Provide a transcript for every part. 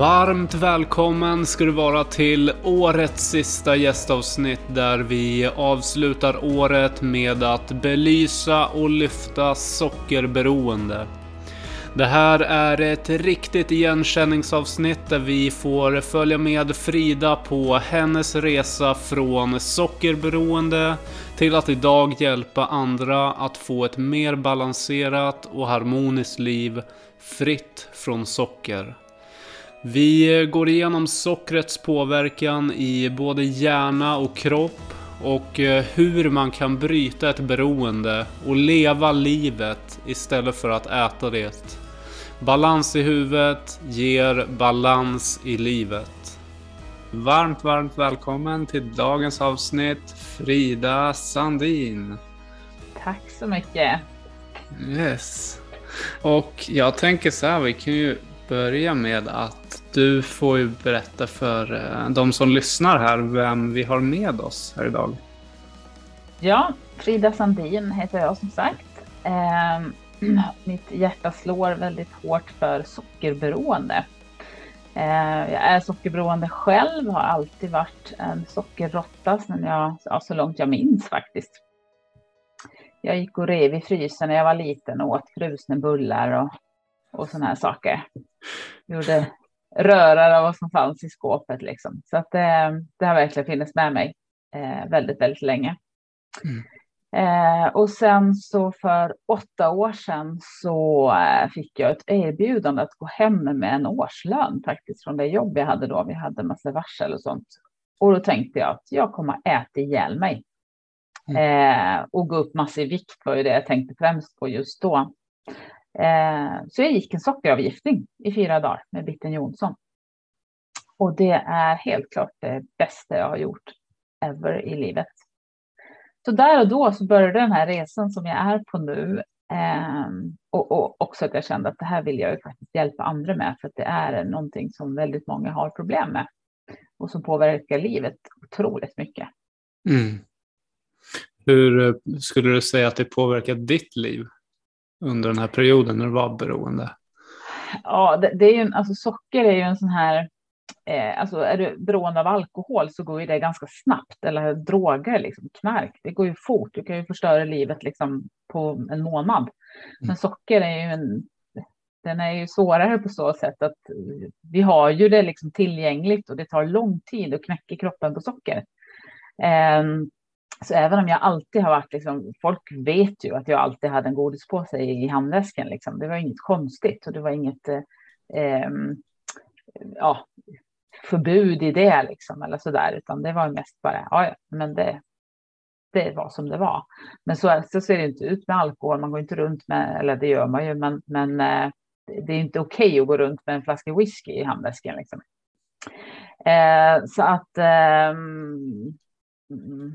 Varmt välkommen ska du vara till årets sista gästavsnitt där vi avslutar året med att belysa och lyfta sockerberoende. Det här är ett riktigt igenkänningsavsnitt där vi får följa med Frida på hennes resa från sockerberoende till att idag hjälpa andra att få ett mer balanserat och harmoniskt liv fritt från socker. Vi går igenom sockrets påverkan i både hjärna och kropp och eh, hur man kan bryta ett beroende och leva livet istället för att äta det. Balans i huvudet ger balans i livet. Varmt, varmt välkommen till dagens avsnitt Frida Sandin. Tack så mycket. Yes. Och jag tänker så här, vi kan ju börja med att du får ju berätta för eh, de som lyssnar här vem vi har med oss här idag. Ja, Frida Sandin heter jag som sagt. Eh, mitt hjärta slår väldigt hårt för sockerberoende. Eh, jag är sockerberoende själv, har alltid varit en sockerrotta sedan jag, ja, så långt jag minns faktiskt. Jag gick och rev i frysen när jag var liten och åt frusna bullar och och sådana här saker. Gjorde rörar av vad som fanns i skåpet liksom. Så att eh, det har verkligen funnits med mig eh, väldigt, väldigt länge. Mm. Eh, och sen så för åtta år sedan så eh, fick jag ett erbjudande att gå hem med en årslön faktiskt från det jobb jag hade då. Vi hade massa varsel och sånt. Och då tänkte jag att jag kommer äta ihjäl mig. Mm. Eh, och gå upp massor i vikt var ju det jag tänkte främst på just då. Eh, så jag gick en sockeravgiftning i fyra dagar med Bitten Jonsson. Och det är helt klart det bästa jag har gjort ever i livet. Så där och då så började den här resan som jag är på nu. Eh, och, och, också att jag kände att det här vill jag ju faktiskt hjälpa andra med. För att det är någonting som väldigt många har problem med. Och som påverkar livet otroligt mycket. Mm. Hur eh, skulle du säga att det påverkar ditt liv? Under den här perioden när du var beroende? Ja, det, det är ju, alltså socker är ju en sån här, eh, alltså är du beroende av alkohol så går ju det ganska snabbt, eller droger, liksom, knark, det går ju fort, du kan ju förstöra livet liksom på en månad. Men mm. socker är ju en, den är ju svårare på så sätt att vi har ju det liksom tillgängligt och det tar lång tid att knäcka kroppen på socker. Um, så även om jag alltid har varit, liksom, folk vet ju att jag alltid hade en godispåse i handväskan. Liksom. Det var inget konstigt och det var inget eh, ehm, ja, förbud i det liksom, eller sådär, utan det var mest bara, ja, men det, det var som det var. Men så, så ser det inte ut med alkohol, man går inte runt med, eller det gör man ju, men, men eh, det är inte okej okay att gå runt med en flaska whisky i handväskan. Liksom. Eh, så att eh,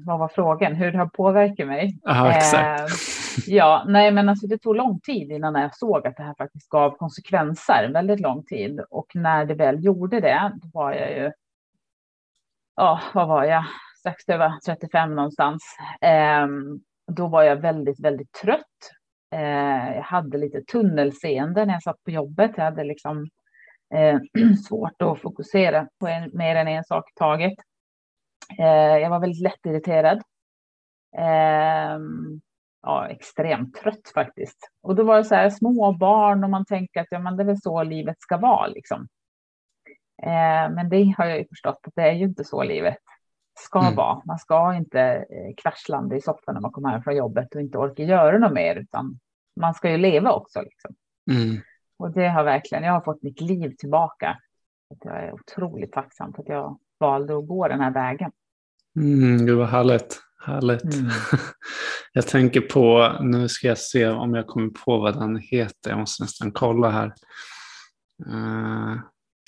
vad var frågan? Hur det har påverkat mig? Aha. Eh, ja, nej, men alltså det tog lång tid innan jag såg att det här faktiskt gav konsekvenser, väldigt lång tid. Och när det väl gjorde det, då var jag ju, ja, vad var jag, strax över 35 någonstans. Eh, då var jag väldigt, väldigt trött. Eh, jag hade lite tunnelseende när jag satt på jobbet. Jag hade liksom eh, svårt att fokusera på en, mer än en sak i taget. Eh, jag var väldigt lättirriterad. Eh, ja, extremt trött faktiskt. Och då var det så här små barn och man tänker att ja, men det är väl så livet ska vara liksom. Eh, men det har jag ju förstått att det är ju inte så livet ska mm. vara. Man ska inte eh, kraschlanda i soffan när man kommer hem från jobbet och inte orka göra något mer, utan man ska ju leva också. Liksom. Mm. Och det har verkligen, jag har fått mitt liv tillbaka. Jag är otroligt tacksam för att jag valde att gå den här vägen. Mm, gud vad härligt. härligt. Mm. jag tänker på, nu ska jag se om jag kommer på vad den heter. Jag måste nästan kolla här. Uh,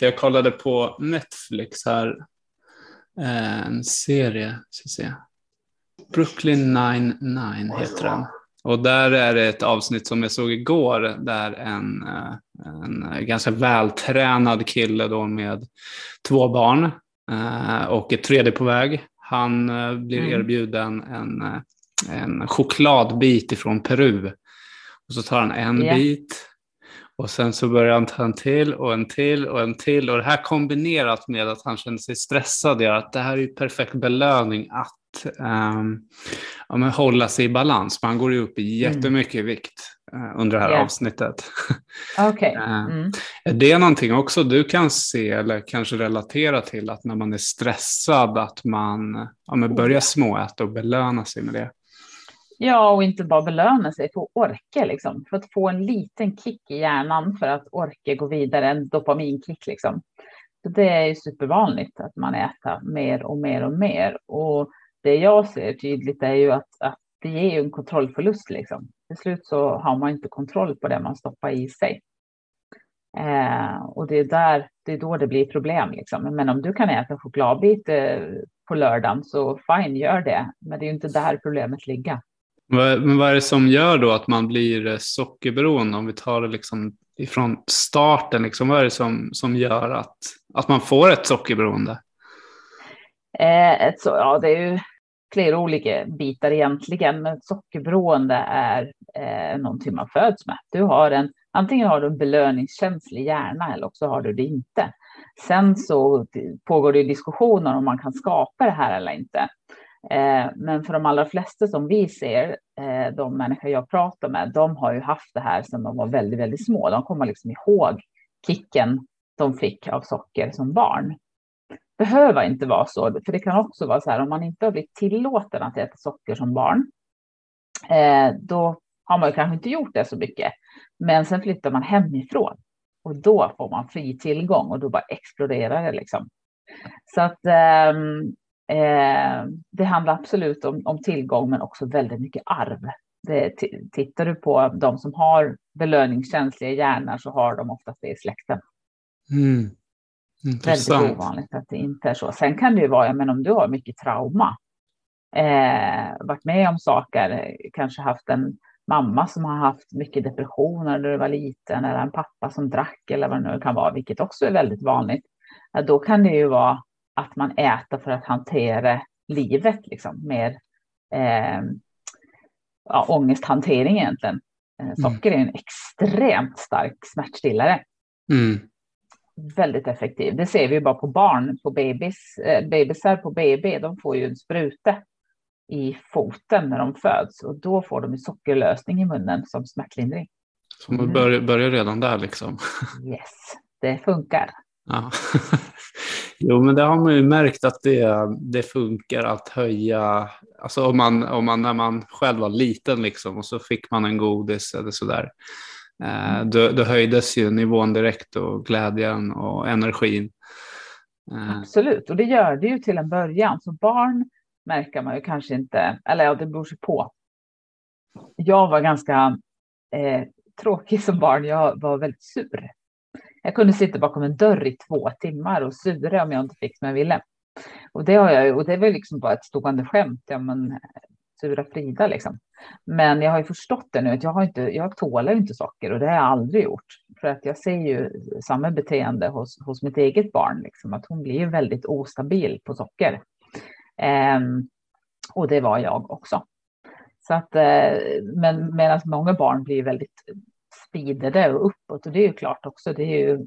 jag kollade på Netflix här. Uh, en serie, ska se. Brooklyn 99 heter den. Och där är det ett avsnitt som jag såg igår där en, eh, en ganska vältränad kille då med två barn och ett tredje på väg. Han eh, blir mm. erbjuden en, eh, en chokladbit ifrån Peru. Och så tar han en yeah. bit Och sen så börjar han ta en till och en till och en till. Och det här kombinerat med att han känner sig stressad gör att det här är ju perfekt belöning att um, ja, men hålla sig i balans. Man går ju upp i mm. jättemycket mm. vikt uh, under det här yeah. avsnittet. Okay. Uh, mm. Är det någonting också du kan se eller kanske relatera till att när man är stressad att man ja, men börjar småäta och belöna sig med det? Ja, och inte bara belöna sig för att orka, liksom. för att få en liten kick i hjärnan för att orka gå vidare, en dopaminkick. Liksom. Så det är ju supervanligt att man äter mer och mer och mer. Och det jag ser tydligt är ju att, att det ger ju en kontrollförlust. Liksom. Till slut så har man inte kontroll på det man stoppar i sig. Eh, och det är, där, det är då det blir problem. Liksom. Men om du kan äta en chokladbit eh, på lördagen så fine, gör det. Men det är ju inte där problemet ligger. Men vad är det som gör då att man blir eh, sockerberoende? Om vi tar det liksom ifrån starten, liksom, vad är det som, som gör att, att man får ett sockerberoende? Eh, ett så, ja, det är ju flera olika bitar egentligen, men sockerberoende är eh, någonting typ man föds med. Du har en, antingen har du en belöningskänslig hjärna eller också har du det inte. Sen så pågår det diskussioner om man kan skapa det här eller inte. Eh, men för de allra flesta som vi ser, eh, de människor jag pratar med, de har ju haft det här sedan de var väldigt, väldigt små. De kommer liksom ihåg kicken de fick av socker som barn behöva inte vara så, för det kan också vara så här om man inte har blivit tillåten att äta socker som barn, eh, då har man kanske inte gjort det så mycket. Men sen flyttar man hemifrån och då får man fri tillgång och då bara exploderar det liksom. Så att eh, Eh, det handlar absolut om, om, tillgång, men också väldigt mycket arv. Det, tittar du på de som har belöningskänsliga hjärnor så har de oftast det i släkten. Mm. Väldigt ovanligt att det inte är så. Sen kan det ju vara, men om du har mycket trauma, eh, varit med om saker, kanske haft en mamma som har haft mycket depressioner när du var liten, eller en pappa som drack eller vad det nu kan vara, vilket också är väldigt vanligt. Då kan det ju vara att man äter för att hantera livet, liksom, mer eh, ja, ångesthantering egentligen. Eh, mm. Socker är en extremt stark smärtstillare. Mm. Väldigt effektiv. Det ser vi bara på barn, på bebis, eh, bebisar på BB. De får ju en spruta i foten när de föds och då får de sockerlösning i munnen som smärtlindring. Så man börjar, börjar redan där liksom? Yes, det funkar. Ja. Jo, men det har man ju märkt att det, det funkar att höja, alltså om man, om man när man själv var liten liksom och så fick man en godis eller sådär. Eh, då, då höjdes ju nivån direkt och glädjen och energin. Eh. Absolut, och det gör det ju till en början. Så barn märker man ju kanske inte, eller ja, det beror sig på. Jag var ganska eh, tråkig som barn. Jag var väldigt sur jag kunde sitta bakom en dörr i två timmar och sura om jag inte fick som jag ville. Och det, har jag, och det var liksom bara ett stående skämt. Ja, men, sura Frida liksom. Men jag har ju förstått det nu att jag, har inte, jag tålar inte socker och det har jag aldrig gjort. För att jag ser ju samma beteende hos, hos mitt eget barn, liksom, att hon blir väldigt ostabil på socker. Eh, och det var jag också. Så att, eh, men medan många barn blir väldigt speedade och uppåt. Och det är ju klart också, det är ju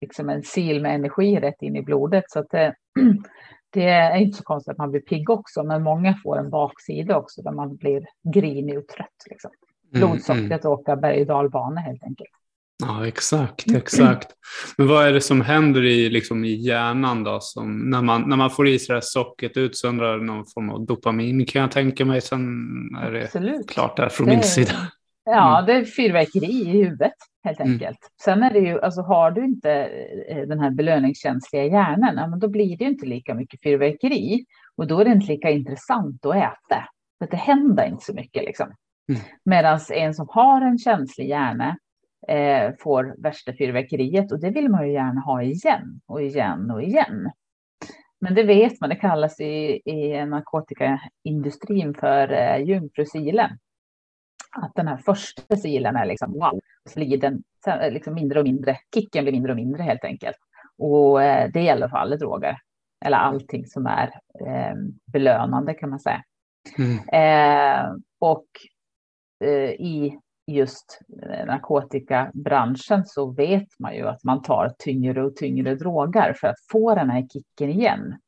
liksom en sil med energi rätt in i blodet. Så att eh, det är inte så konstigt att man blir pigg också, men många får en baksida också där man blir grinig och trött. Liksom. Mm, Blodsockret mm, åker berg och dalbana helt enkelt. Ja, exakt, exakt. Men vad är det som händer i, liksom, i hjärnan då? Som, när, man, när man får i sig det här sockret utsöndrar någon form av dopamin kan jag tänka mig. Sen är det Absolut. klart där från det, min sida. Ja, mm. det är fyrverkeri i huvudet helt mm. enkelt. Mm. Sen är det ju, alltså har du inte eh, den här belöningskänsliga hjärnan, ja, men då blir det inte lika mycket fyrverkeri och då är det inte lika intressant att äta. För det händer inte så mycket liksom. Mm. Medan en som har en känslig hjärna eh, får värsta fyrverkeriet och det vill man ju gärna ha igen och igen och igen. Men det vet man, det kallas i, i narkotikaindustrin för eh, jungfrusilen att den här första silen är liksom wow, så blir den liksom mindre och mindre, kicken blir mindre och mindre helt enkelt. Och eh, det gäller för alla droger, eller allting som är eh, belönande kan man säga. Mm. Eh, och eh, i, just narkotikabranschen så vet man ju att man tar tyngre och tyngre droger för att få den här kicken igen.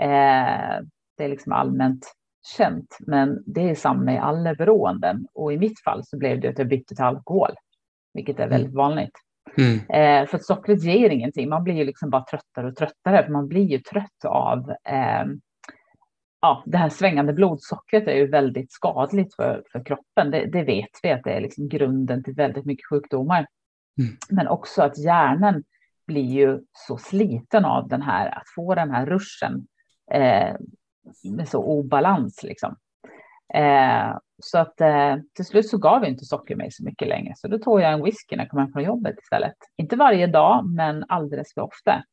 Eh, det är liksom allmänt känt, men det är samma i alla beroenden. Och i mitt fall så blev det att jag bytte till alkohol, vilket är väldigt mm. vanligt. Mm. Eh, för att sockret ger ingenting. Man blir ju liksom bara tröttare och tröttare, för man blir ju trött av eh, ja, det här svängande blodsockret är ju väldigt skadligt för, för kroppen. Det, det vet vi att det är liksom grunden till väldigt mycket sjukdomar. Mm. Men också att hjärnan blir ju så sliten av den här, att få den här ruschen eh, med så obalans liksom. Eh, så att eh, till slut så gav inte socker mig så mycket längre. Så då tog jag en whisky när jag kom hem från jobbet istället. Inte varje dag, men alldeles för ofta.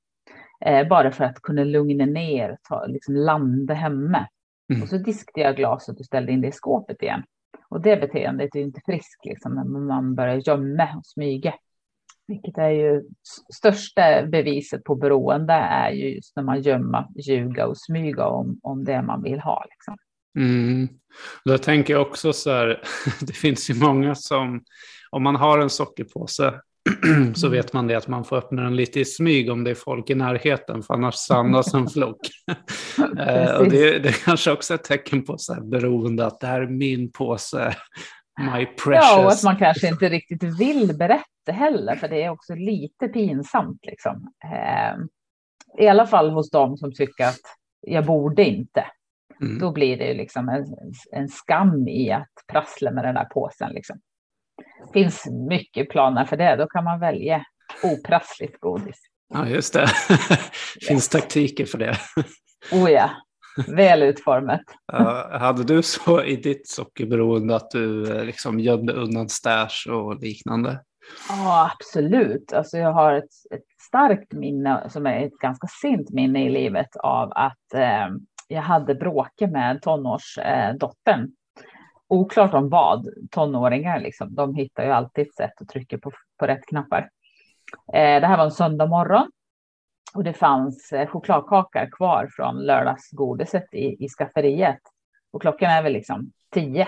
Eh, bara för att kunna lugna ner, ta, liksom landa hemma. Mm. Och så diskade jag glaset och ställde in det i skåpet igen. Och det beteendet är inte friskt liksom, när man börjar gömma och smyga. Vilket är ju största beviset på beroende är ju just när man gömmer, ljuga och smyga om, om det man vill ha. Liksom. Mm. Då tänker jag också så här, det finns ju många som, om man har en sockerpåse så vet man det att man får öppna den lite i smyg om det är folk i närheten, för annars samlas en flock. eh, och det, det är kanske också ett tecken på så här beroende, att det här är min påse, my precious. Ja, och att man kanske inte riktigt vill berätta heller, för det är också lite pinsamt. Liksom. Eh, I alla fall hos dem som tycker att jag borde inte. Mm. Då blir det liksom en, en skam i att prassla med den där påsen. Liksom finns mycket planer för det. Då kan man välja oprassligt godis. Ja, just det. finns yes. taktiker för det. oh ja, väl utformat. uh, hade du så i ditt sockerberoende att du eh, liksom gömde undan stash och liknande? Ja, absolut. Alltså jag har ett, ett, starkt minne, som är ett ganska sent minne i livet, av att eh, jag hade bråkat med tonårsdottern. Eh, oklart om vad, tonåringar liksom. De hittar ju alltid ett sätt att trycka på, på rätt knappar. Eh, det här var en söndag morgon och det fanns eh, chokladkakor kvar från lördagsgodiset i, i skafferiet. Och klockan är väl liksom tio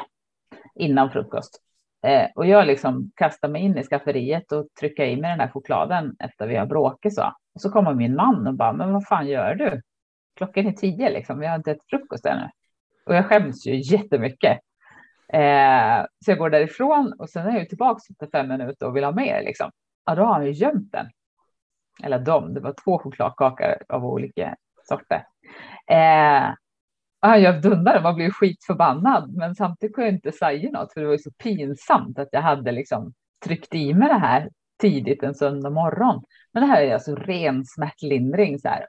innan frukost. Eh, och jag liksom kastar mig in i skafferiet och trycker i mig den där chokladen efter vi har bråkat så. Och så kommer min man och bara, men vad fan gör du? Klockan är tio liksom, vi har inte ätit frukost ännu. Och jag skäms ju jättemycket. Eh, så jag går därifrån och sen är jag tillbaka efter fem minuter och vill ha mer. Liksom. Ja, då har han ju gömt den. Eller de, det var två chokladkakor av olika sorter. Eh, ah, jag dundrade, man blev skitförbannad, men samtidigt kunde jag inte säga något, för det var så pinsamt att jag hade liksom tryckt i mig det här tidigt en söndag morgon. Men det här är alltså ren smärtlindring, så här.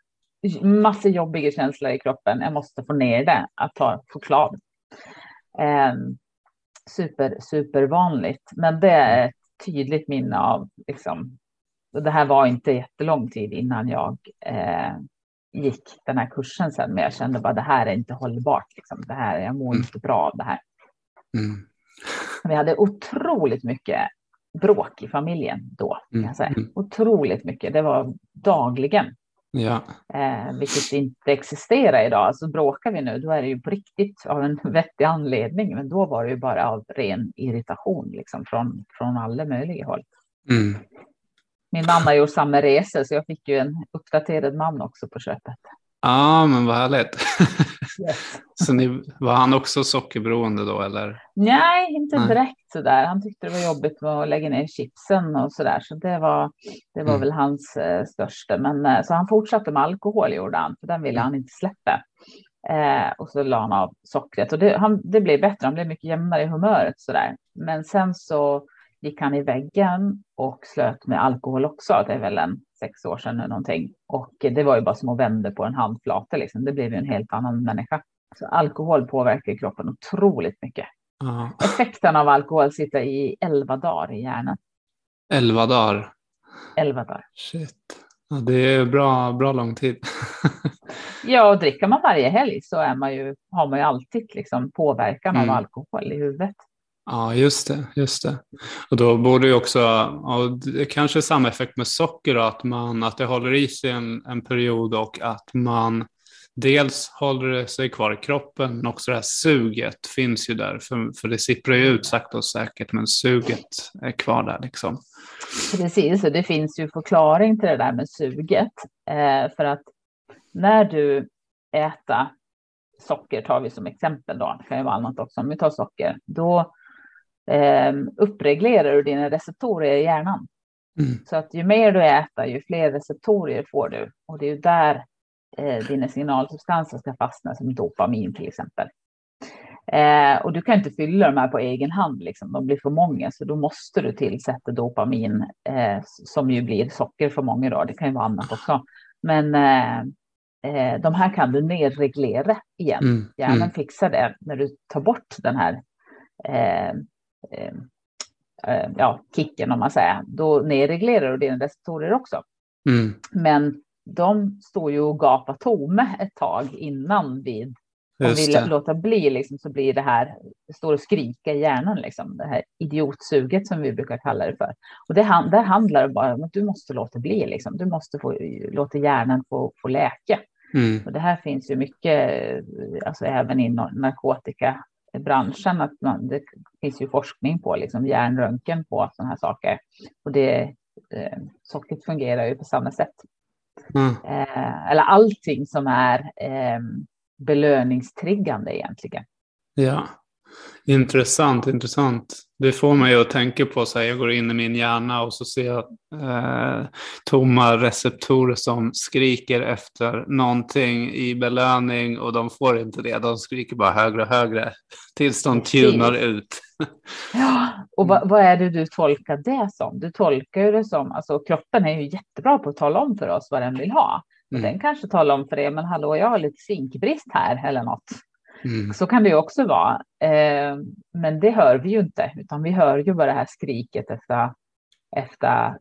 Massa jobbiga känslor i kroppen. Jag måste få ner det, att ta choklad. Eh, super, super vanligt. Men det är ett tydligt minne av, liksom, det här var inte jättelång tid innan jag eh, gick den här kursen sen, men jag kände bara det här är inte hållbart. Liksom. Det här, jag mår mm. inte bra av det här. Mm. Vi hade otroligt mycket bråk i familjen då. Kan jag säga. Mm. Otroligt mycket. Det var dagligen. Ja. Eh, vilket inte existerar idag. Alltså bråkar vi nu, då är det ju på riktigt av en vettig anledning. Men då var det ju bara av ren irritation liksom, från, från alla möjliga håll. Mm. Min mamma gjort samma resa, så jag fick ju en uppdaterad man också på köpet. Ja, men vad härligt. Yes. så ni, var han också sockerberoende då eller? Nej, inte Nej. direkt så där. Han tyckte det var jobbigt med att lägga ner chipsen och så där. Så det var, det var mm. väl hans eh, största. Men eh, så han fortsatte med alkohol gjorde han, för den ville mm. han inte släppa. Eh, och så la han av sockret och det, han, det blev bättre. Han blev mycket jämnare i humöret så där. Men sen så gick han i väggen och slöt med alkohol också. Det är väl en sex år sedan eller någonting. Och det var ju bara som att vända på en handflata. Liksom. Det blev ju en helt annan människa. Så alkohol påverkar kroppen otroligt mycket. Aha. Effekten av alkohol sitter i elva dagar i hjärnan. Elva dagar? Elva dagar. Shit. Ja, det är bra, bra lång tid. ja, och dricker man varje helg så är man ju, har man ju alltid liksom påverkan mm. av alkohol i huvudet. Ja, just det. Just det. Och då borde ju också, och det kanske är samma effekt med socker, då, att, man, att det håller i sig en, en period och att man dels håller det sig kvar i kroppen, men också det här suget finns ju där, för, för det sipprar ju ut sakta och säkert, men suget är kvar där liksom. Precis, och det finns ju förklaring till det där med suget, eh, för att när du äter socker tar vi som exempel då, det kan ju vara annat också, om vi tar socker, då eh, uppreglerar du dina receptorer i hjärnan. Mm. Så att ju mer du äter, ju fler receptorer får du. Och det är ju där eh, dina signalsubstanser ska fastna, som dopamin till exempel. Eh, och du kan inte fylla de här på egen hand, liksom. de blir för många, så då måste du tillsätta dopamin, eh, som ju blir socker för många. Då. Det kan ju vara annat också. Men eh, eh de här kan du nedreglera igen. Mm. Hjärnan mm. fixar det när du tar bort den här eh, ja, kicken om man säger, då nedreglerar du dina receptorer också. Mm. Men de står ju och gapar tomma ett tag innan vid om vi låter bli liksom, så blir det här, det står och skrika i hjärnan, liksom, det här idiotsuget som vi brukar kalla det för. Och det, där handlar det bara om att du måste låta bli, liksom. du måste få, låta hjärnan få, få läka. Mm. Och det här finns ju mycket, alltså även i narkotika branschen att man, det finns ju forskning på liksom hjärnröntgen på sådana här saker. Och det, eh, sockret fungerar ju på samma sätt. Mm. Eh, eller allting som är eh, belöningstriggande egentligen. Ja, intressant, intressant. Det får mig att tänka på, så här, jag går in i min hjärna och så ser jag eh, tomma receptorer som skriker efter någonting i belöning och de får inte det. De skriker bara högre och högre tills de tunar ut. Ja, och vad, vad, är det du tolkar det som? Du tolkar det som, alltså kroppen är ju jättebra på att tala om för oss vad den vill ha. Och mm. den kanske talar om för det, men hallå, jag har lite zinkbrist här eller något. Mm. Så kan det också vara. Eh, men det hör vi ju inte, utan vi hör ju bara det här skriket efter, efter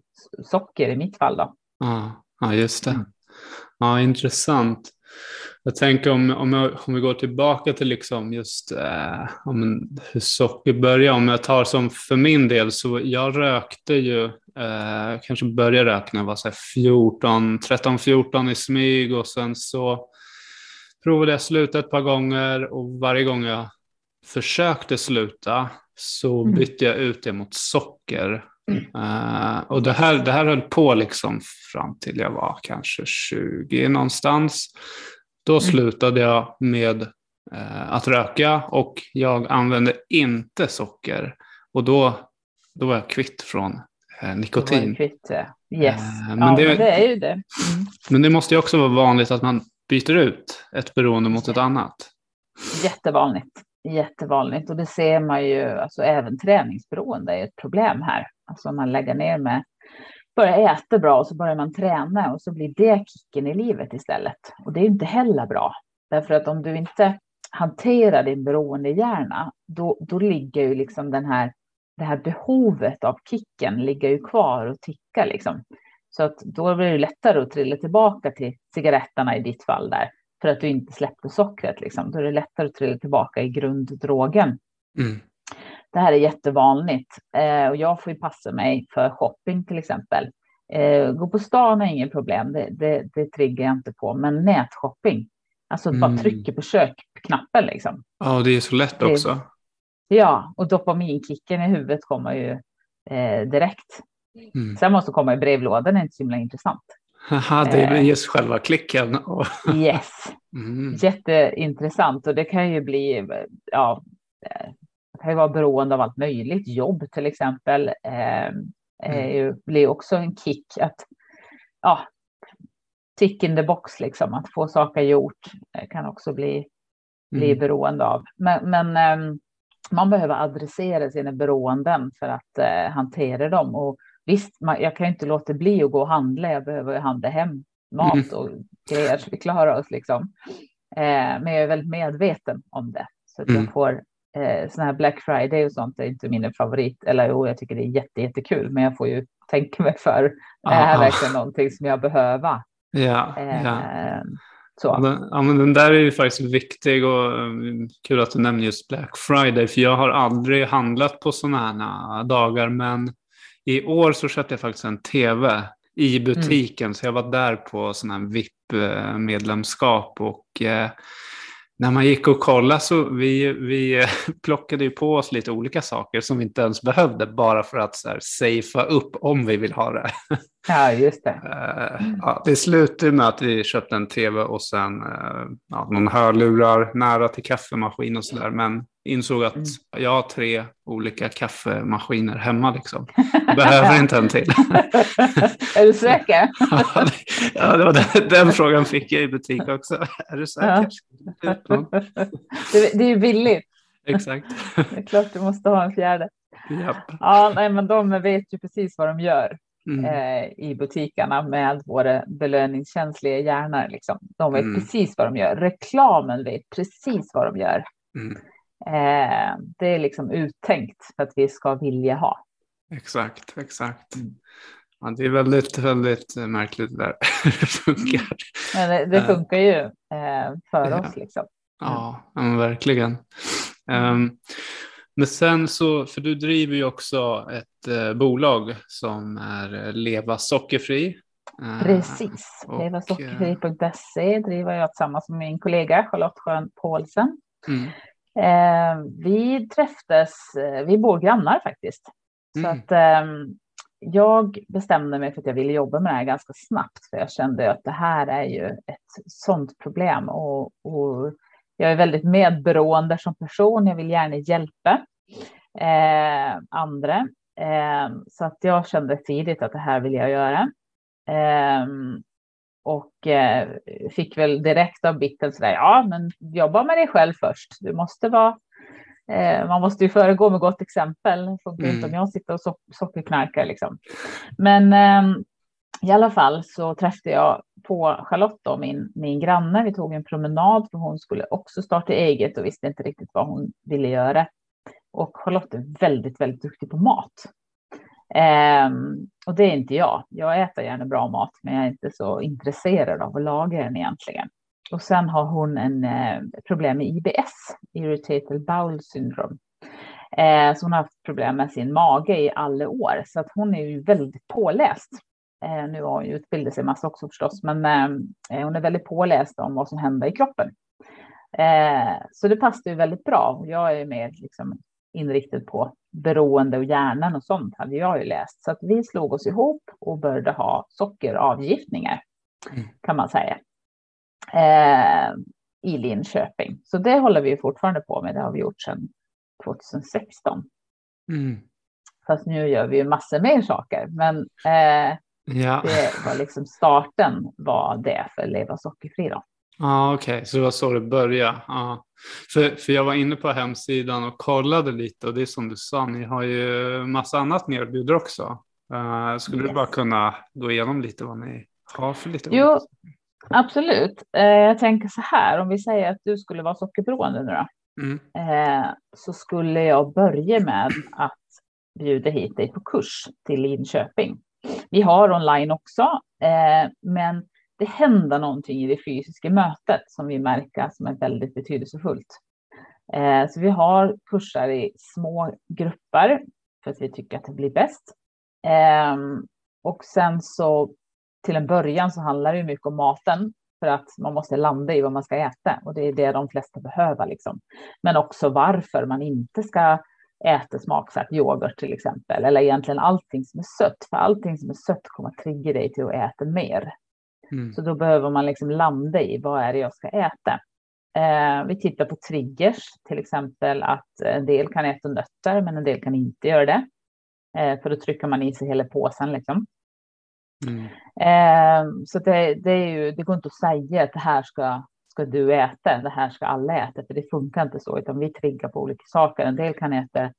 socker i mitt fall. Då. Ja, ja just det. Mm. Ja, intressant. Jag tänker om, om, jag, om vi går tillbaka till liksom just eh, om hur socker börjar. Om jag tar som för min del så jag rökte ju, eh, kanske började röka när jag var så 14, 13-14 i smyg och sen så provade jag sluta ett par gånger och varje gång jag försökte sluta så mm. bytte jag ut det mot socker. Uh, och det här, det här höll på liksom fram till jag var kanske 20 någonstans. Då mm. slutade jag med uh, att röka och jag använde inte socker. Och då, då var jag kvitt från uh, nikotin. Kvitt, yes. men, ja, det, men det är ju det. Mm. Men det måste ju också vara vanligt att man byter ut ett beroende mot ett annat. Jättevanligt. Jättevanligt och det ser man ju, alltså även träningsberoende är ett problem här. Alltså man lägger ner med, börjar äta bra och så börjar man träna och så blir det kicken i livet istället. Och det är inte heller bra. Därför att om du inte hanterar din beroendehjärna, då, då ligger ju liksom den här, det här behovet av kicken ligger ju kvar och tickar liksom. Så att då blir det lättare att trilla tillbaka till cigaretterna i ditt fall där, för att du inte släppte sockret. Liksom. Då är det lättare att trilla tillbaka i grunddrogen. Mm. Det här är jättevanligt eh, och jag får ju passa mig för shopping till exempel. Eh, gå på stan är inget problem, det, det, det triggar jag inte på, men nätshopping, alltså mm. bara trycka på kökknappen liksom. Ja, det är så lätt också. ja, och dopaminkicken i huvudet kommer ju eh, direkt. Mm. Sen måste komma i brevlådan är inte så himla intressant. Haha, det är eh. just själva klicken. yes, mm. jätteintressant och det kan ju bli, ja, det kan ju vara beroende av allt möjligt. Jobb till exempel eh, mm. blir också en kick att, ja, tick in the box liksom, att få saker gjort kan också bli, bli mm. beroende av. Men, men eh, man behöver adressera sina beroenden för att eh, hantera dem och Visst, man, jag kan inte låta bli att gå och handla. Jag behöver handla hem mat mm. och grejer så vi klarar oss liksom. Eh, men jag är väldigt medveten om det. Så att mm. jag får eh, sådana här Black Friday och sånt är inte min favorit. Eller jo, jag tycker det är jätte, jättekul, men jag får ju tänka mig för. Det här är verkligen någonting som jag behöver. Ja, eh, ja. Så. Ja, men den där är ju faktiskt viktig och um, kul att du nämner just Black Friday, för jag har aldrig handlat på sådana här dagar, men i år så köpte jag faktiskt en tv i butiken. Mm. Så jag var där på sån här VIP-medlemskap och eh, när man gick och kollade så vi, vi plockade ju på oss lite olika saker som vi inte ens behövde bara för att så här, safea upp om vi vill ha det. Ja, just det. Eh, ja, det slutade med att vi köpte en tv och sen eh, ja, någon hörlurar nära till kaffemaskin och sådär. Men insåg att mm. jag har tre olika kaffemaskiner hemma liksom. Jag behöver inte en till. är du säker? ja, det var den, den, frågan fick jag i butik också. Är du säker? Ja. det, det är ju billigt. Exakt. det är klart du måste ha en fjärde. Japp. Ja, nej, men de vet ju precis vad de gör mm. eh, i butikerna med våra belöningskänsliga hjärnor. Liksom. De vet mm. precis vad de gör. Reklamen vet precis vad de gör. Mm. Eh, det är liksom uttänkt för att vi ska vilja ha. Exakt, exakt. Ja, det är väldigt, väldigt märkligt där det funkar. Men det, det eh. funkar ju eh, för ja. oss. Liksom. Ja, men verkligen. Um, men sen så, för du driver ju också ett eh, bolag som är Leva Sockerfri. Eh, Precis, levasockerfri.se driver jag tillsammans med min kollega Charlotte Schön Paulsen. Mm. Eh, vi träffades, eh, vi bor grannar faktiskt. Mm. Så att eh, jag bestämde mig för att jag ville jobba med det här ganska snabbt, för jag kände att det här är ju ett sånt problem och, och jag är väldigt medberoende som person. Jag vill gärna hjälpa eh, andra. Eh, så att jag kände tidigt att det här vill jag göra. Eh, och eh, fick väl direkt av bitten sådär, ja men jobba med dig själv först. Du måste vara, eh, man måste ju föregå med gott exempel. Det funkar mm. inte om jag sitter och so sockerknarkar liksom. Men eh, i alla fall så träffade jag på Charlotte, då, min, min granne. Vi tog en promenad för hon skulle också starta eget och visste inte riktigt vad hon ville göra. Och Charlotte är väldigt, väldigt duktig på mat. Ehm, och det är inte jag. Jag äter gärna bra mat, men jag är inte så intresserad av att laga den egentligen. Och sen har hon en eh, problem med IBS, Irritable Bowel Syndrome. Eh, så hon har haft problem med sin mage i alla år, så att hon är ju väldigt påläst. Eh, nu har hon ju utbildat sig massa också förstås, men eh, eh, hon är väldigt påläst om vad som händer i kroppen. Eh, så det passar ju väldigt bra. Jag är mer liksom inriktad på beroende och hjärnan och sånt hade jag ju läst. Så att vi slog oss ihop och började ha sockeravgiftningar mm. kan man säga. Eh, I Linköping. Så det håller vi fortfarande på med. Det har vi gjort sedan 2016. Mm. Fast nu gör vi ju massor mer saker. Men eh, ja. det var liksom starten var det för Leva sockerfri. Då. Ja, okej, okay. så det var så det började. Ja. För, för jag var inne på hemsidan och kollade lite och det är som du sa, ni har ju massa annat ni erbjuder också. Uh, skulle yes. du bara kunna gå igenom lite vad ni har för lite? Jo, absolut. Uh, jag tänker så här, om vi säger att du skulle vara sockerberoende nu då, mm. uh, så skulle jag börja med att bjuda hit dig på kurs till Linköping. Vi har online också, men det händer någonting i det fysiska mötet som vi märker som är väldigt betydelsefullt. Eh, så vi har kurser i små grupper för att vi tycker att det blir bäst. Eh, och sen så till en början så handlar det mycket om maten för att man måste landa i vad man ska äta och det är det de flesta behöver liksom. Men också varför man inte ska äta smaksatt yoghurt till exempel eller egentligen allting som är sött för allting som är sött kommer att trigga dig till att äta mer Mm. Så då behöver man liksom landa i vad är det jag ska äta. Eh, vi tittar på triggers, till exempel att en del kan äta nötter, men en del kan inte göra det. Eh, för då trycker man i sig hela påsen liksom. Mm. Eh, så det, det, är ju, det går inte att säga att det här ska, ska du äta, det här ska alla äta, för det funkar inte så, utan vi triggar på olika saker. En del kan äta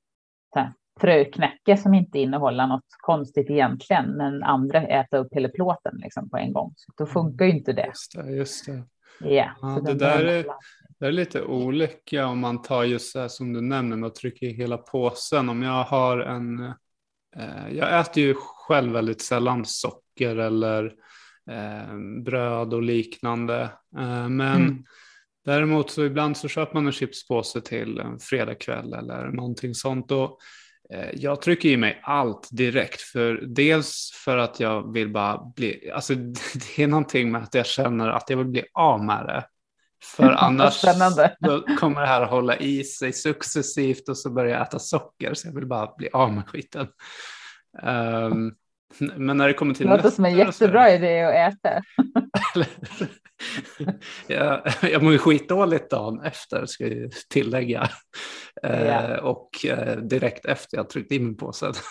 fröknäcke som inte innehåller något konstigt egentligen, men andra äter upp hela plåten liksom på en gång. Så då funkar ju inte det. Just det, just det. Yeah, ja, det där är, det är lite olika om man tar just det här som du nämner och trycker i hela påsen. Om jag har en, eh, jag äter ju själv väldigt sällan socker eller eh, bröd och liknande. Eh, men mm. Däremot så ibland så köper man en chipspåse till en fredagkväll eller någonting sånt. Och jag trycker i mig allt direkt, för dels för att jag vill bara bli, alltså det är någonting med att jag känner att jag vill bli av med det. För annars kommer det här att hålla i sig successivt och så börjar jag äta socker, så jag vill bara bli av med skiten. Um, men när det kommer till Det låter som en jättebra idé att äta. jag, jag mår ju skitdåligt dagen efter, ska jag tillägga. Yeah. och eh, direkt efter jag tryckt in påsen.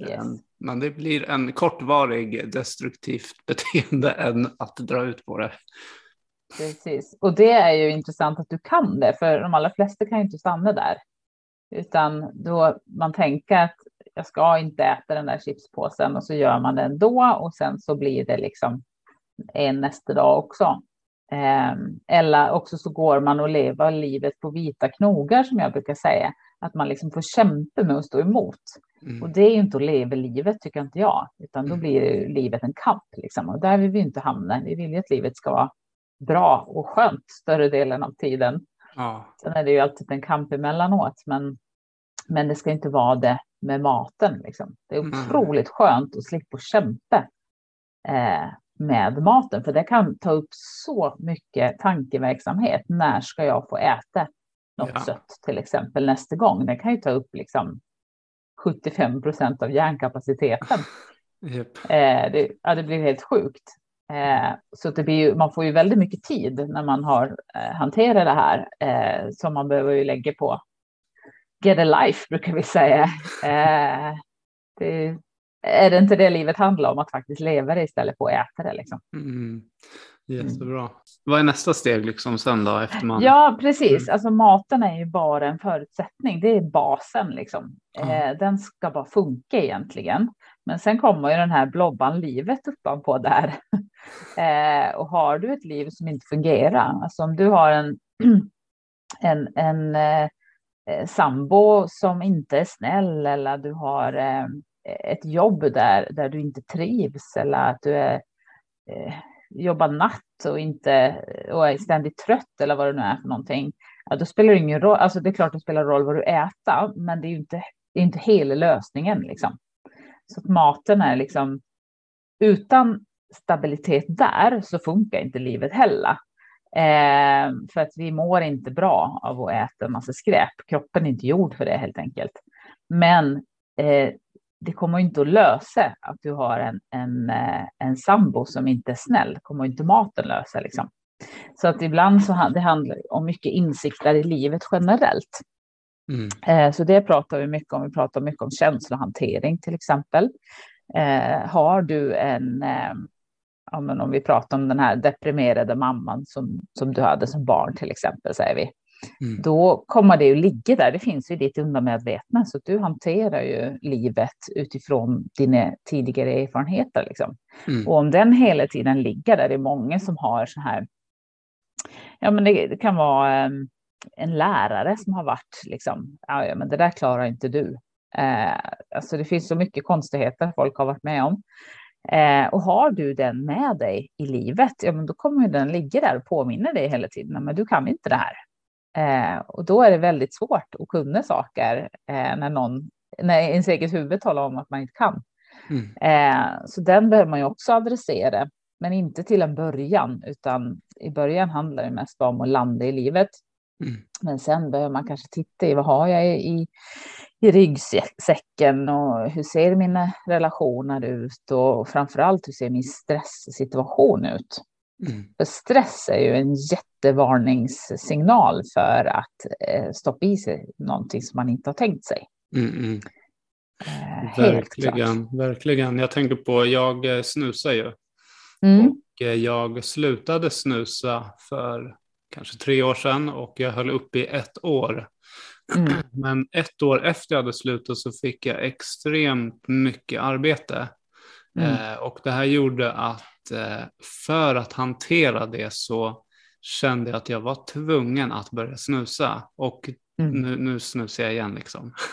Yes. Ehm, men det blir en kortvarig destruktivt beteende än att dra ut på det. Precis, och det är ju intressant att du kan det, för de allra flesta kan ju inte stanna där. Utan då man tänker att jag ska inte äta den där chipspåsen och så gör man det ändå och sen så blir det liksom en nästa dag också. Ehm, eller också så går man och lever livet på vita knogar som jag brukar säga. Att man liksom får kämpa med att stå emot. Mm. Och det är ju inte att leva livet tycker inte jag, utan då mm. blir livet en kamp. Liksom. Och där vill vi inte hamna. Vi vill ju att livet ska vara bra och skönt större delen av tiden. Ja. Sen är det ju alltid en kamp emellanåt, men, men det ska inte vara det med maten. Liksom. Det är mm. otroligt mm. skönt att slippa kämpa eh, med maten, för det kan ta upp så mycket tankeverksamhet. När ska jag få äta något ja. sött till exempel nästa gång? Det kan ju ta upp liksom 75 procent av hjärnkapaciteten. Yep. Eh, det, ja, det blir helt sjukt. Eh, så det blir ju, man får ju väldigt mycket tid när man har eh, hanterat det här eh, som man behöver ju lägga på get a life brukar vi säga. Eh, det, är det inte det livet handlar om, att faktiskt leva det istället för att äta det? Liksom. Mm. Jättebra. Mm. Vad är nästa steg liksom sen då? Efter man... Ja, precis. Mm. Alltså maten är ju bara en förutsättning. Det är basen liksom. Mm. Eh, den ska bara funka egentligen. Men sen kommer ju den här blobban livet uppanpå där. eh, och har du ett liv som inte fungerar, alltså om du har en, en, en eh, sambo som inte är snäll eller du har eh, ett jobb där, där du inte trivs eller att du är, eh, jobbar natt och, inte, och är ständigt trött eller vad det nu är för någonting. Ja, då spelar det ingen roll. Alltså det är klart det spelar roll vad du äter, men det är ju inte, det är inte hela lösningen liksom. Så att maten är liksom utan stabilitet där så funkar inte livet heller. Eh, för att vi mår inte bra av att äta en massa skräp. Kroppen är inte gjord för det helt enkelt. Men eh, det kommer inte att lösa att du har en, en, eh, en sambo som inte är snäll. Det kommer inte maten lösa liksom. Så att ibland så det handlar det om mycket insikter i livet generellt. Mm. Eh, så det pratar vi mycket om. Vi pratar mycket om känslohantering till exempel. Eh, har du en, om vi pratar om den här deprimerade mamman som, som du hade som barn till exempel, säger vi. Mm. Då kommer det ju ligga där. Det finns ju ditt undermedvetna, så du hanterar ju livet utifrån dina tidigare erfarenheter. Liksom. Mm. Och om den hela tiden ligger där, det är många som har så här. Ja, men det, det kan vara um, en lärare som har varit liksom, ja, men det där klarar inte du. Eh, alltså det finns så mycket konstigheter folk har varit med om. Eh, och har du den med dig i livet, ja, men då kommer den ligga där och påminna dig hela tiden. Men du kan inte det här. Eh, och då är det väldigt svårt att kunna saker eh, när någon, när ens eget huvud talar om att man inte kan. Mm. Eh, så den behöver man ju också adressera, men inte till en början, utan i början handlar det mest om att landa i livet. Mm. Men sen behöver man kanske titta i vad har jag i, i ryggsäcken och hur ser mina relationer ut och framför allt hur ser min stresssituation ut? Mm. För stress är ju en jättevarningssignal för att eh, stoppa i sig någonting som man inte har tänkt sig. Mm, mm. Eh, verkligen, verkligen. Jag tänker på, jag eh, snusar ju. Mm. Och eh, jag slutade snusa för kanske tre år sedan och jag höll upp i ett år. Mm. Men ett år efter jag hade slutat så fick jag extremt mycket arbete. Mm. Eh, och det här gjorde att för att hantera det så kände jag att jag var tvungen att börja snusa. Och mm. nu, nu snusar jag igen liksom.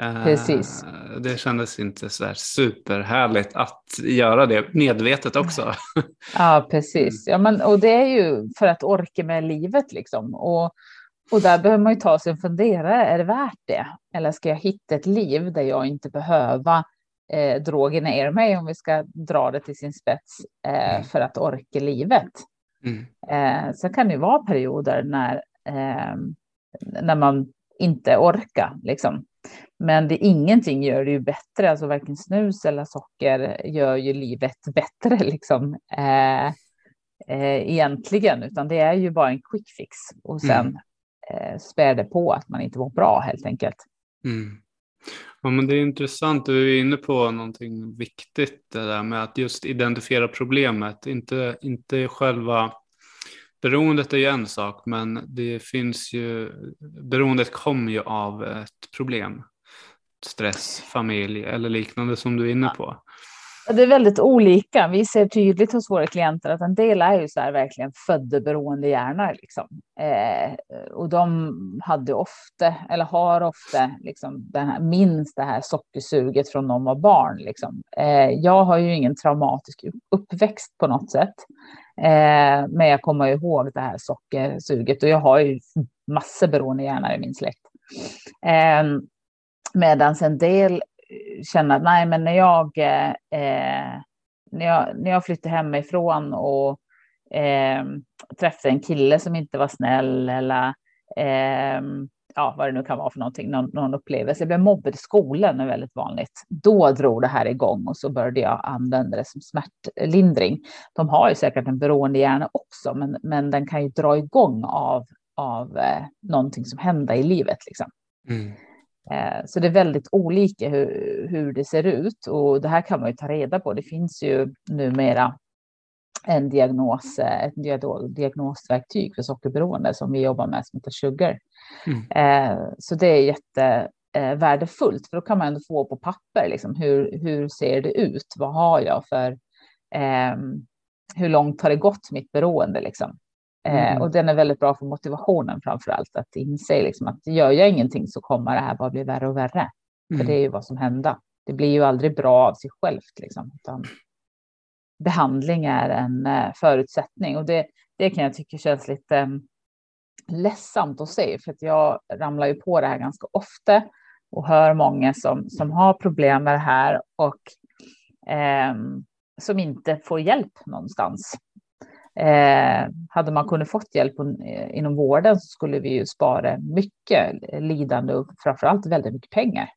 Eh, Precis. Det kändes inte så där superhärligt att göra det medvetet också. Ja, precis. Ja, men, och det är ju för att orka med livet liksom. Och Och där behöver man ju ta sig en funderare, är det värt det? Eller ska jag hitta ett liv där jag inte behöver eh, droga ner mig, om vi ska dra det till sin spets, eh, mm. för att orka livet? Mm. Eh, så kan det ju vara perioder när, eh, när man inte orkar, liksom. Men det, ingenting gör det ju bättre, alltså varken snus eller socker gör ju livet bättre, liksom. Eh, eh, egentligen, utan det är ju bara en quick fix och sen mm eh, spär det på att man inte mår bra helt enkelt. Mm. Ja, men det är intressant, du är inne på någonting viktigt det där med att just identifiera problemet, inte, inte själva Beroendet är ju en sak, men det finns ju, beroendet kommer ju av ett problem. Stress, familj eller liknande som du är inne på. Det är väldigt olika. Vi ser tydligt hos våra klienter att en del är ju så här verkligen födda beroende hjärnor. Liksom. Eh, och de hade ofta, eller har ofta, liksom, den här, minst det här sockersuget från de var barn. Liksom. Eh, jag har ju ingen traumatisk uppväxt på något sätt. Eh, men jag kommer ihåg det här sockersuget och jag har ju massor beroende hjärnor i min släkt. Eh, Medan en del känna att nej, men när jag, eh, när jag, när jag flyttade hemifrån och eh, träffade en kille som inte var snäll eller eh, ja, vad det nu kan vara för någonting, någon, någon upplevelse. Jag blev mobbad i skolan är väldigt vanligt. Då drog det här igång och så började jag använda det som smärtlindring. De har ju säkert en beroende hjärna också, men, men den kan ju dra igång av, av eh, någonting som händer i livet. Liksom. Mm. Eh, så det är väldigt olika hur, hur det ser ut och det här kan man ju ta reda på. Det finns ju numera en diagnos, eh, ett diagnosverktyg för sockerberoende som vi jobbar med som heter Sugar. Mm. Eh, så det är jättevärdefullt för då kan man ändå få på papper liksom, hur, hur ser det ut? Vad har jag för hur långt har det gått mitt beroende liksom? Eh, mm. och den är väldigt bra för motivationen framför allt, att inse liksom att gör jag ingenting så kommer det här bara bli värre och värre. Mm. För det är ju vad som händer. Det blir ju aldrig bra av sig självt, liksom, utan behandling är en eh, förutsättning. Och det, det kan jag tycka känns lite um, ledsamt att se, för att jag ramlar ju på det här ganska ofta och hör många som, som har problem med det här och um, som inte får hjälp någonstans. Eh, hade man kunnat fått hjälp inom vården så skulle vi ju spara mycket lidande och framförallt väldigt mycket pengar.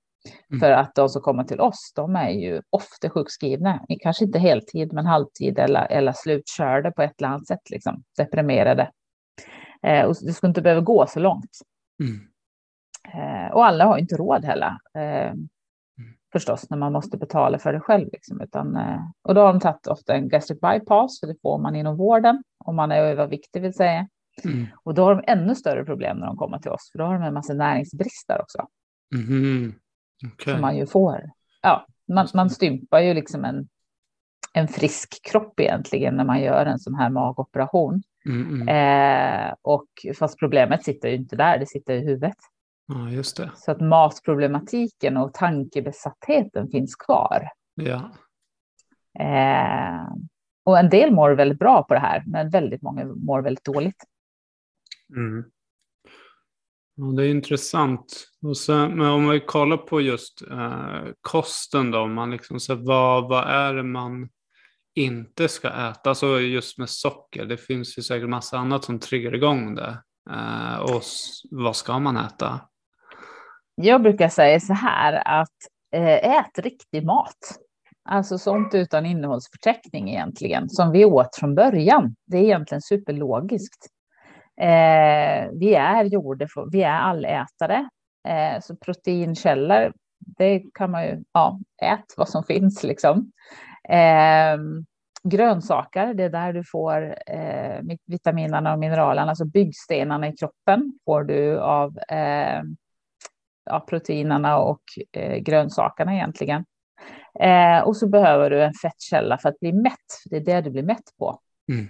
Mm. För att de som kommer till oss, de är ju ofta sjukskrivna, kanske inte heltid, men halvtid eller, eller slutkörda på ett eller annat sätt, liksom, deprimerade. Eh, och det skulle inte behöva gå så långt. Mm. Eh, och alla har inte råd heller. Förstås när man måste betala för det själv. Liksom, utan, eh, och då har de tagit ofta en gastric bypass, för det får man inom vården om man är överviktig vill säga. Mm. Och då har de ännu större problem när de kommer till oss, för då har de en massa näringsbrister också. Mm. Okay. Som man ju får. Ja, man, man stympar ju liksom en, en frisk kropp egentligen när man gör en sån här magoperation. Mm. Eh, och fast problemet sitter ju inte där, det sitter i huvudet. Ja, just det. Så att matproblematiken och tankebesattheten finns kvar. Ja. Eh, och en del mår väldigt bra på det här, men väldigt många mår väldigt dåligt. Mm. Ja, det är intressant. Och sen, men om vi kollar på just eh, kosten då, man liksom, så vad, vad är det man inte ska äta? Alltså just med socker, det finns ju säkert massa annat som triggar igång det. Eh, och vad ska man äta? Jag brukar säga så här att eh, ät riktig mat. Alltså sånt utan innehållsförteckning egentligen, som vi åt från början. Det är egentligen superlogiskt. Eh, vi är gjorda vi är allätare, eh, så proteinkällor, det kan man ju, ja, ät vad som finns liksom. Eh, grönsaker, det är där du får eh, vitaminerna och mineralerna, alltså byggstenarna i kroppen får du av eh, ja, proteinerna och eh, grönsakerna egentligen. Eh, och så behöver du en fettkälla för att bli mätt. Det är det du blir mätt på. Mm.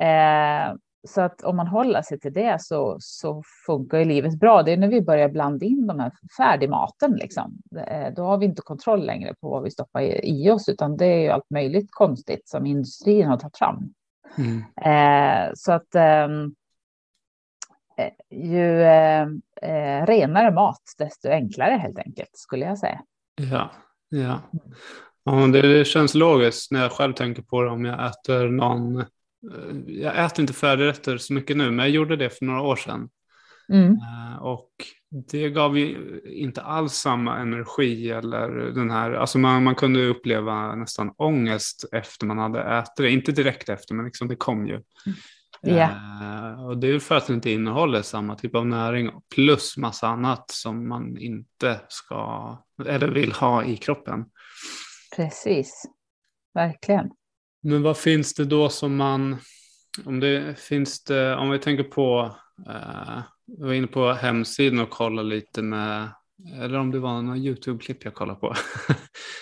Eh, så att om man håller sig till det så, så funkar ju livet bra. Det är när vi börjar blanda in de här färdigmaten. Liksom. Eh, då har vi inte kontroll längre på vad vi stoppar i, oss, utan det är ju allt möjligt konstigt som industrin har tagit fram. Mm. Eh, så att ehm, ju eh, eh, renare mat, desto enklare helt enkelt, skulle jag säga. Ja, ja. ja det, det känns logiskt när jag själv tänker på det om jag äter någon eh, jag äter inte färdigrätter så mycket nu, men jag gjorde det för några år sedan. Mm. Och det gav ju inte alls samma energi eller den här, alltså man, man kunde uppleva nästan ångest efter man hade ätit det, inte direkt efter men liksom det kom ju. Yeah. Uh, och det är för att det inte innehåller samma typ av näring plus massa annat som man inte ska eller vill ha i kroppen. Precis, verkligen. Men vad finns det då som man, om det finns det, om vi tänker på uh, jag var inne på hemsidan och kollade lite med, eller om det var någon YouTube-klipp jag kollade på.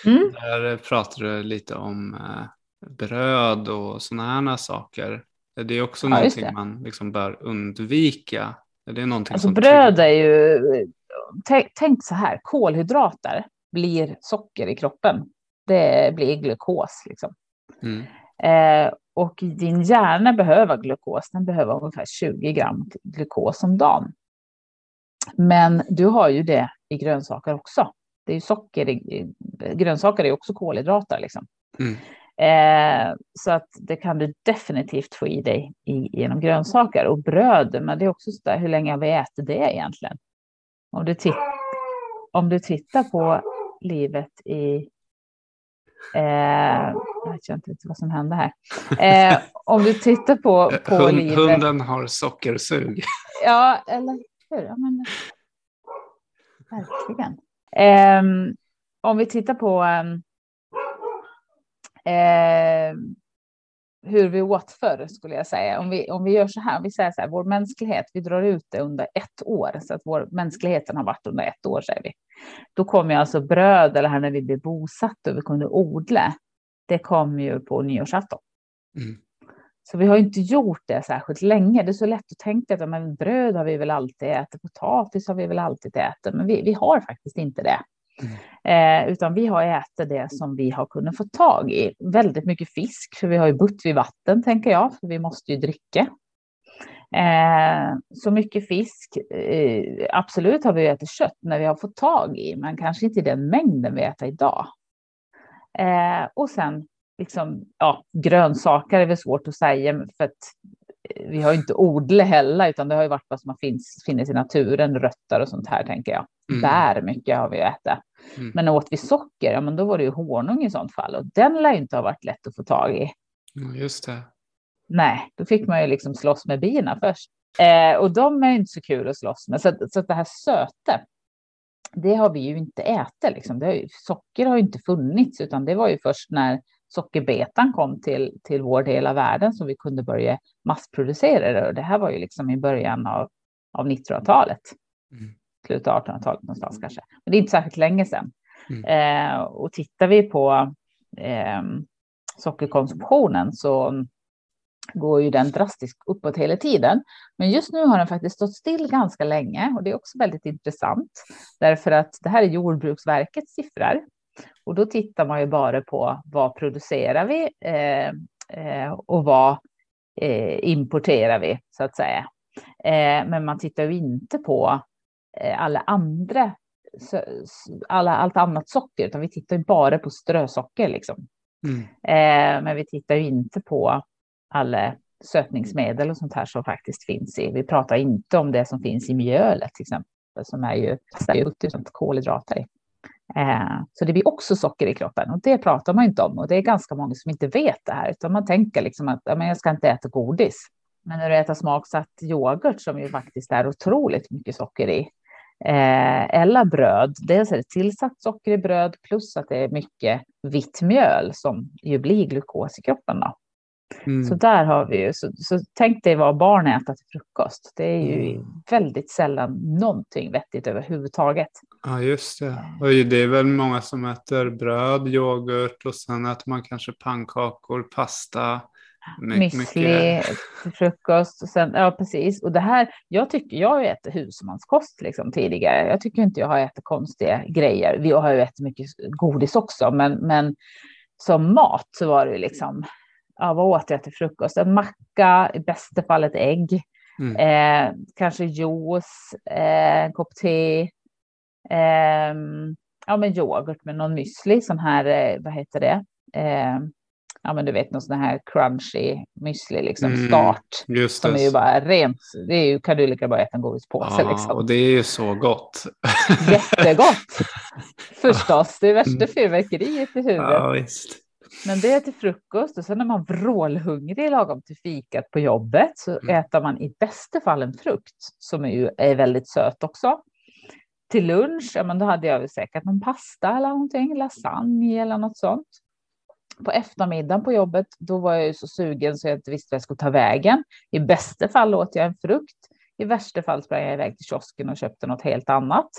Mm. Där pratade du lite om eh, bröd och sådana här saker. Det är också ja, någonting man liksom bör undvika. Det är någonting alltså bröd är ju, tänk, tänk så här, kolhydrater blir socker i kroppen. Det blir glukos liksom. Mm. Eh, och din hjärna behöver glukos, den behöver ungefär 20 gram glukos om dagen. Men du har ju det i grönsaker också. Det är socker i, grönsaker är också kolhydrater liksom. Mm. Eh, så att det kan du definitivt få i dig i, genom grönsaker och bröd. Men det är också så där, hur länge har vi ätit det egentligen? Om du, om du tittar på livet i Eh, jag vet inte vad som hände här. Eh, om du tittar på, på Hund, livet. Hunden har sockersug. Ja, eller hur? Ja, men, verkligen. Eh, om vi tittar på eh, hur vi åt förr skulle jag säga. Om vi, om vi gör så här, vi säger så här, vår mänsklighet, vi drar ut det under ett år, så att vår mänskligheten har varit under ett år säger vi. Då kom ju alltså bröd, eller här när vi blev bosatta och vi kunde odla, det kom ju på nyårsafton. Mm. Så vi har inte gjort det särskilt länge. Det är så lätt att tänka att men bröd har vi väl alltid ätit, potatis har vi väl alltid ätit, men vi, vi har faktiskt inte det. Eh, utan vi har ätit det som vi har kunnat få tag i. Väldigt mycket fisk, för vi har ju bott vid vatten, tänker jag, för vi måste ju dricka. Eh, så mycket fisk. Eh, absolut har vi ätit kött när vi har fått tag i, men kanske inte i den mängden vi äter idag. Eh, och sen liksom, ja, grönsaker är väl svårt att säga, för att eh, vi har inte odlat heller, utan det har ju varit vad som finns, finns i naturen, rötter och sånt här, tänker jag. Mm. Bär mycket har vi ätit. Mm. Men åt vi socker, ja men då var det ju honung i sånt fall och den lär ju inte ha varit lätt att få tag i. Just det. Nej, då fick man ju liksom slåss med bina först. Eh, och de är inte så kul att slåss med. Så, så det här söte, det har vi ju inte ätit. Liksom. Det har ju, socker har ju inte funnits, utan det var ju först när sockerbetan kom till, till vår del av världen som vi kunde börja massproducera det. Och det här var ju liksom i början av, av 1900-talet. Mm slutet av 1800-talet någonstans mm. kanske. Men det är inte särskilt länge sedan. Mm. Eh, och tittar vi på eh, sockerkonsumtionen så går ju den drastiskt uppåt hela tiden. Men just nu har den faktiskt stått still ganska länge och det är också väldigt intressant därför att det här är Jordbruksverkets siffror och då tittar man ju bara på vad producerar vi eh, eh och vad eh, importerar vi så att säga. Eh, men man tittar ju inte på alla andra, alla, allt annat socker, utan vi tittar ju bara på strösocker liksom. Mm. Eh, men vi tittar ju inte på alla sötningsmedel och sånt här som faktiskt finns i. Vi pratar inte om det som finns i mjölet till exempel, som är ju 70 kolhydrater i. Eh, så det blir också socker i kroppen och det pratar man inte om och det är ganska många som inte vet det här utan man tänker liksom att ja, men jag ska inte äta godis. Men när du äter smaksatt yoghurt som ju faktiskt är otroligt mycket socker i Eh, eller bröd. Dels är det tillsatt socker i bröd plus att det är mycket vitt mjöl som ju blir glukos i kroppen. Då. Mm. Så där har vi ju, så, så tänk dig vad barn äter till frukost. Det är ju mm. väldigt sällan någonting vettigt överhuvudtaget. Ja, just det. Och det är väl många som äter bröd, yoghurt och sen äter man kanske pannkakor, pasta. Müsli till frukost. Och sen, ja, precis. Och det här, jag tycker, jag har ätit husmanskost liksom tidigare. Jag tycker inte jag har ätit konstiga grejer. Vi har ju ätit mycket godis också, men, men som mat så var det liksom, ja, vad åt jag till frukost? En macka, i bästa fall ett ägg. Mm. Eh, kanske juice, eh, en kopp te, eh, ja men yoghurt med någon müsli, sån här, eh, vad heter det? Ja men du vet någon sån här crunchy müsli, liksom mm, start. Just som är ju bara rent, det är ju, kan du lika bra äta en godispåse. Ja, liksom. och det är ju så gott. Jättegott! Förstås, det är värsta mm. fyrverkeriet i huvudet. Ja. Men det är till frukost och sen när man vrålhungrig lagom till fikat på jobbet så mm. äter man i bästa fall en frukt som är ju är väldigt söt också. Till lunch, ja men då hade jag väl säkert någon pasta eller någonting, lasagne eller något sånt. På eftermiddagen på jobbet, då var jag ju så sugen så jag inte visste vad jag skulle ta vägen. I bästa fall åt jag en frukt. I värsta fall sprang jag iväg till kiosken och köpte något helt annat.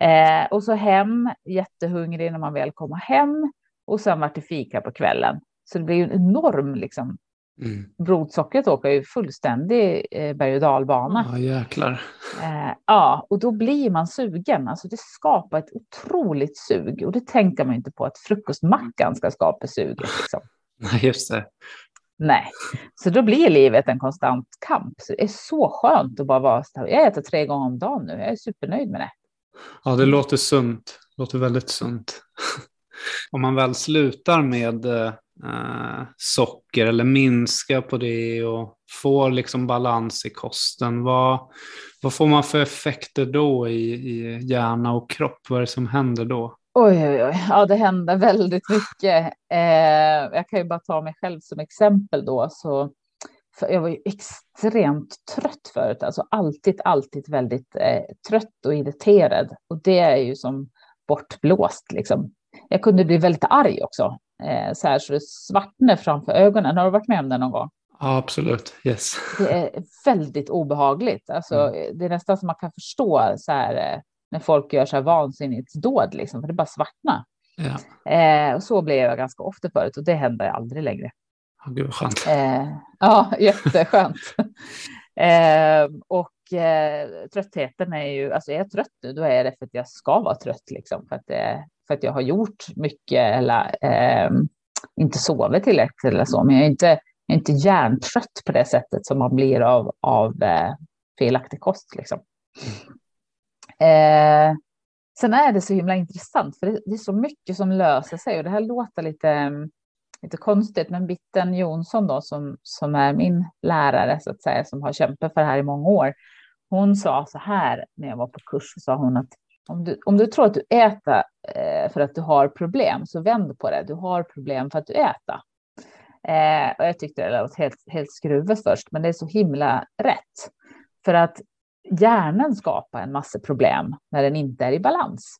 Eh, och så hem, jättehungrig när man väl kommer hem och sen vart det fika på kvällen. Så det blir ju en enorm liksom. Mm. Blodsockret åker ju fullständig eh, berg och dalbana. Ja, jäklar. Eh, ja, och då blir man sugen. Alltså det skapar ett otroligt sug och det tänker man inte på att frukostmackan ska skapa suget. Liksom. Nej, just det. Nej, så då blir livet en konstant kamp. Så det är så skönt att bara vara. Jag äter tre gånger om dagen nu. Jag är supernöjd med det. Ja, det låter sunt. Det låter väldigt sunt. Om man väl slutar med eh, socker eller minska på det och får liksom balans i kosten, vad, vad får man för effekter då i, i hjärna och kropp? Vad är det som händer då? Oj, oj, oj. Ja, det händer väldigt mycket. Eh, jag kan ju bara ta mig själv som exempel då. Så, jag var ju extremt trött förut, alltså alltid, alltid väldigt eh, trött och irriterad. Och det är ju som bortblåst liksom jag kunde bli väldigt arg också. Eh, så här så det svartnar framför ögonen. Har du varit med om det någon gång? Ja, absolut. Yes. Det är väldigt obehagligt. Alltså, mm. Det är nästan som man kan förstå så här, eh, när folk gör så här vansinnigt dåd, liksom, för det bara svartna. Ja. Eh, och så blev jag ganska ofta förut och det händer aldrig längre. Gud vad skönt. Eh, ja, jätteskönt. eh, och eh, tröttheten är ju, alltså är jag trött nu, då är det för att jag ska vara trött, liksom, för att det, för att jag har gjort mycket eller eh, inte sovit tillräckligt eller så. Men jag är inte, jag är inte hjärntrött på det sättet som man blir av, av eh, felaktig kost. Liksom. Eh, sen är det så himla intressant, för det, det, är så mycket som löser sig. Och det här låter lite, lite konstigt, men Bitten Jonsson då, som, som är min lärare, så att säga, som har kämpat för det här i många år, hon sa så här när jag var på kurs, sa hon att om du, om du tror att du äter eh, för att du har problem, så vänd på det. Du har problem för att du äter. Eh, och jag tyckte det lät helt, helt skruvet först, men det är så himla rätt. För att hjärnan skapar en massa problem när den inte är i balans.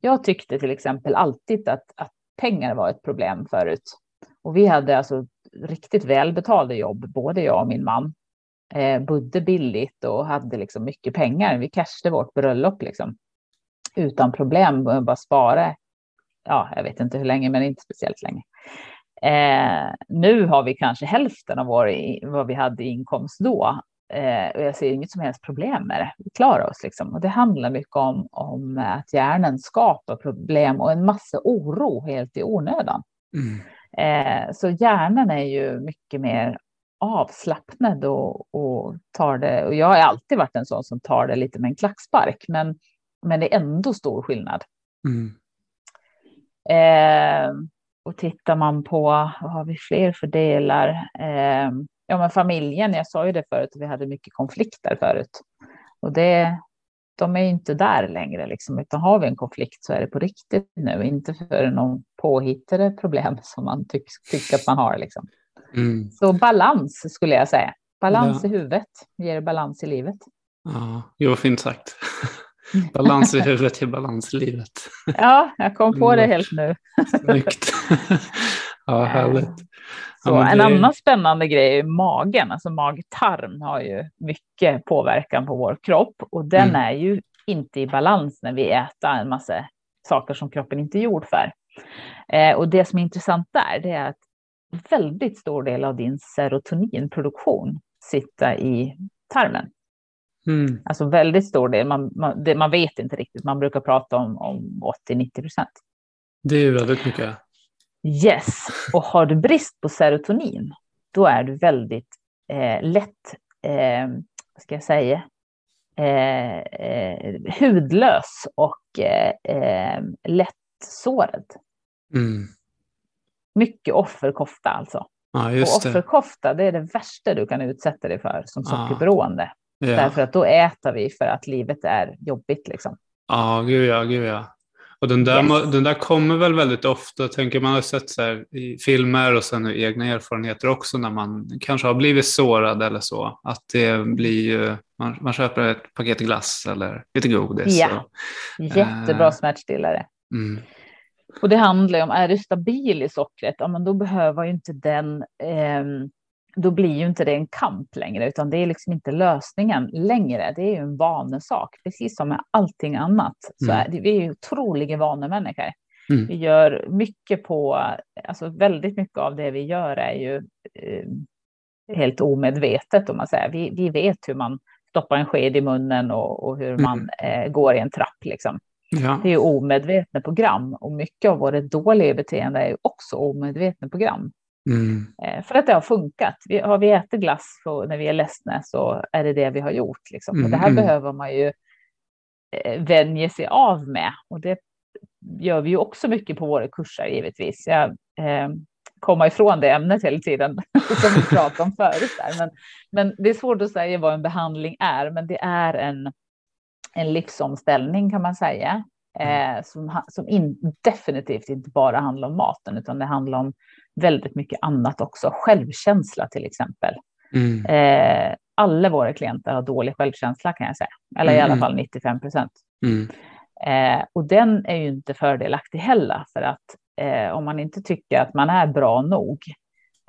Jag tyckte till exempel alltid att, att pengar var ett problem förut. Och vi hade alltså riktigt välbetalda jobb, både jag och min man. Eh, bodde billigt och hade liksom mycket pengar. Vi cashade vårt bröllop liksom utan problem bara spara. Ja, jag vet inte hur länge, men inte speciellt länge. Eh, nu har vi kanske hälften av vår, vad vi hade i inkomst då. Eh, och jag ser inget som helst problem med det. Vi klarar oss liksom. Och det handlar mycket om, om att hjärnan skapar problem och en massa oro helt i onödan. Mm. Eh, så hjärnan är ju mycket mer avslappnad och, och tar det. Och jag har alltid varit en sån som tar det lite med en klackspark, men men det är ändå stor skillnad. Mm. Eh, och tittar man på, vad har vi fler för delar? Eh, ja, men familjen, jag sa ju det förut, vi hade mycket konflikter förut. Och det, de är inte där längre, liksom, utan har vi en konflikt så är det på riktigt nu, inte för någon påhittade problem som man tyck, tycker att man har. Liksom. Mm. Så balans skulle jag säga. Balans ja. i huvudet ger balans i livet. Ja, jo, fint sagt. Balans i huvudet till balans i livet. Ja, jag kom på det helt nu. Snyggt. Ja, härligt. Så ja, det... En annan spännande grej är magen. Alltså mag-tarm har ju mycket påverkan på vår kropp och den mm. är ju inte i balans när vi äter en massa saker som kroppen inte är gjord för. Eh, och det som är intressant där, det är att väldigt stor del av din serotoninproduktion sitter i tarmen. Mm. Alltså väldigt stor del. Man, man, det, man vet inte riktigt. Man brukar prata om, om 80-90 procent. Det är väldigt mycket. Yes, och har du brist på serotonin, då är du väldigt eh, lätt eh, ska jag säga, eh, eh, hudlös och eh, eh, lättsårad. Mm. Mycket offerkofta alltså. Ja, Och just det. offerkofta, det är det värsta du kan utsätta dig för som sockerberoende. Ja. Därför att då äter vi för att livet är jobbigt liksom. Ja, gud ja, gud ja. Och den där, Yes. den där kommer väl väldigt ofta, tänker man har sett så här i filmer och sen i egna erfarenheter också när man kanske har blivit sårad eller så. Att det blir man, man köper ett paket glass eller lite godis. Ja. Och, Jättebra Eh. smärtstillare. mm, Och det handlar ju om, är du stabil i sockret, ja men då behöver ju inte den, ehm, då blir ju inte det en kamp längre, utan det är liksom inte lösningen längre. Det är ju en vanesak, precis som med allting annat. Så Mm. är vi är ju otroliga vanemänniskor. Mm. Vi gör mycket på, alltså väldigt mycket av det vi gör är ju eh, helt omedvetet om man säger. Vi, vi vet hur man stoppar en sked i munnen och, och hur man eh, går i en trapp liksom. Ja. Det är ju omedvetna program och mycket av vårt dåliga beteende är ju också omedvetna program. Mm, Eh, för att det har funkat. Vi, har vi ätit glass när vi är ledsna så är det det vi har gjort. Liksom. och Mm, det här mm. behöver man ju eh, vänja sig av med. Och det gör vi ju också mycket på våra kurser givetvis. Jag eh, kommer ifrån det ämnet hela tiden som vi pratade om förut. Där. Men, men det är svårt att säga vad en behandling är, men det är en, en livsomställning kan man säga. Eh, som som in, definitivt inte bara handlar om maten, utan det handlar om väldigt mycket annat också. Självkänsla till exempel. mm, Eh, alla våra klienter har dålig självkänsla kan jag säga, eller i Mm, alla mm. fall 95 procent. mm, Eh, och den är ju inte fördelaktig heller, för att eh, om man inte tycker att man är bra nog,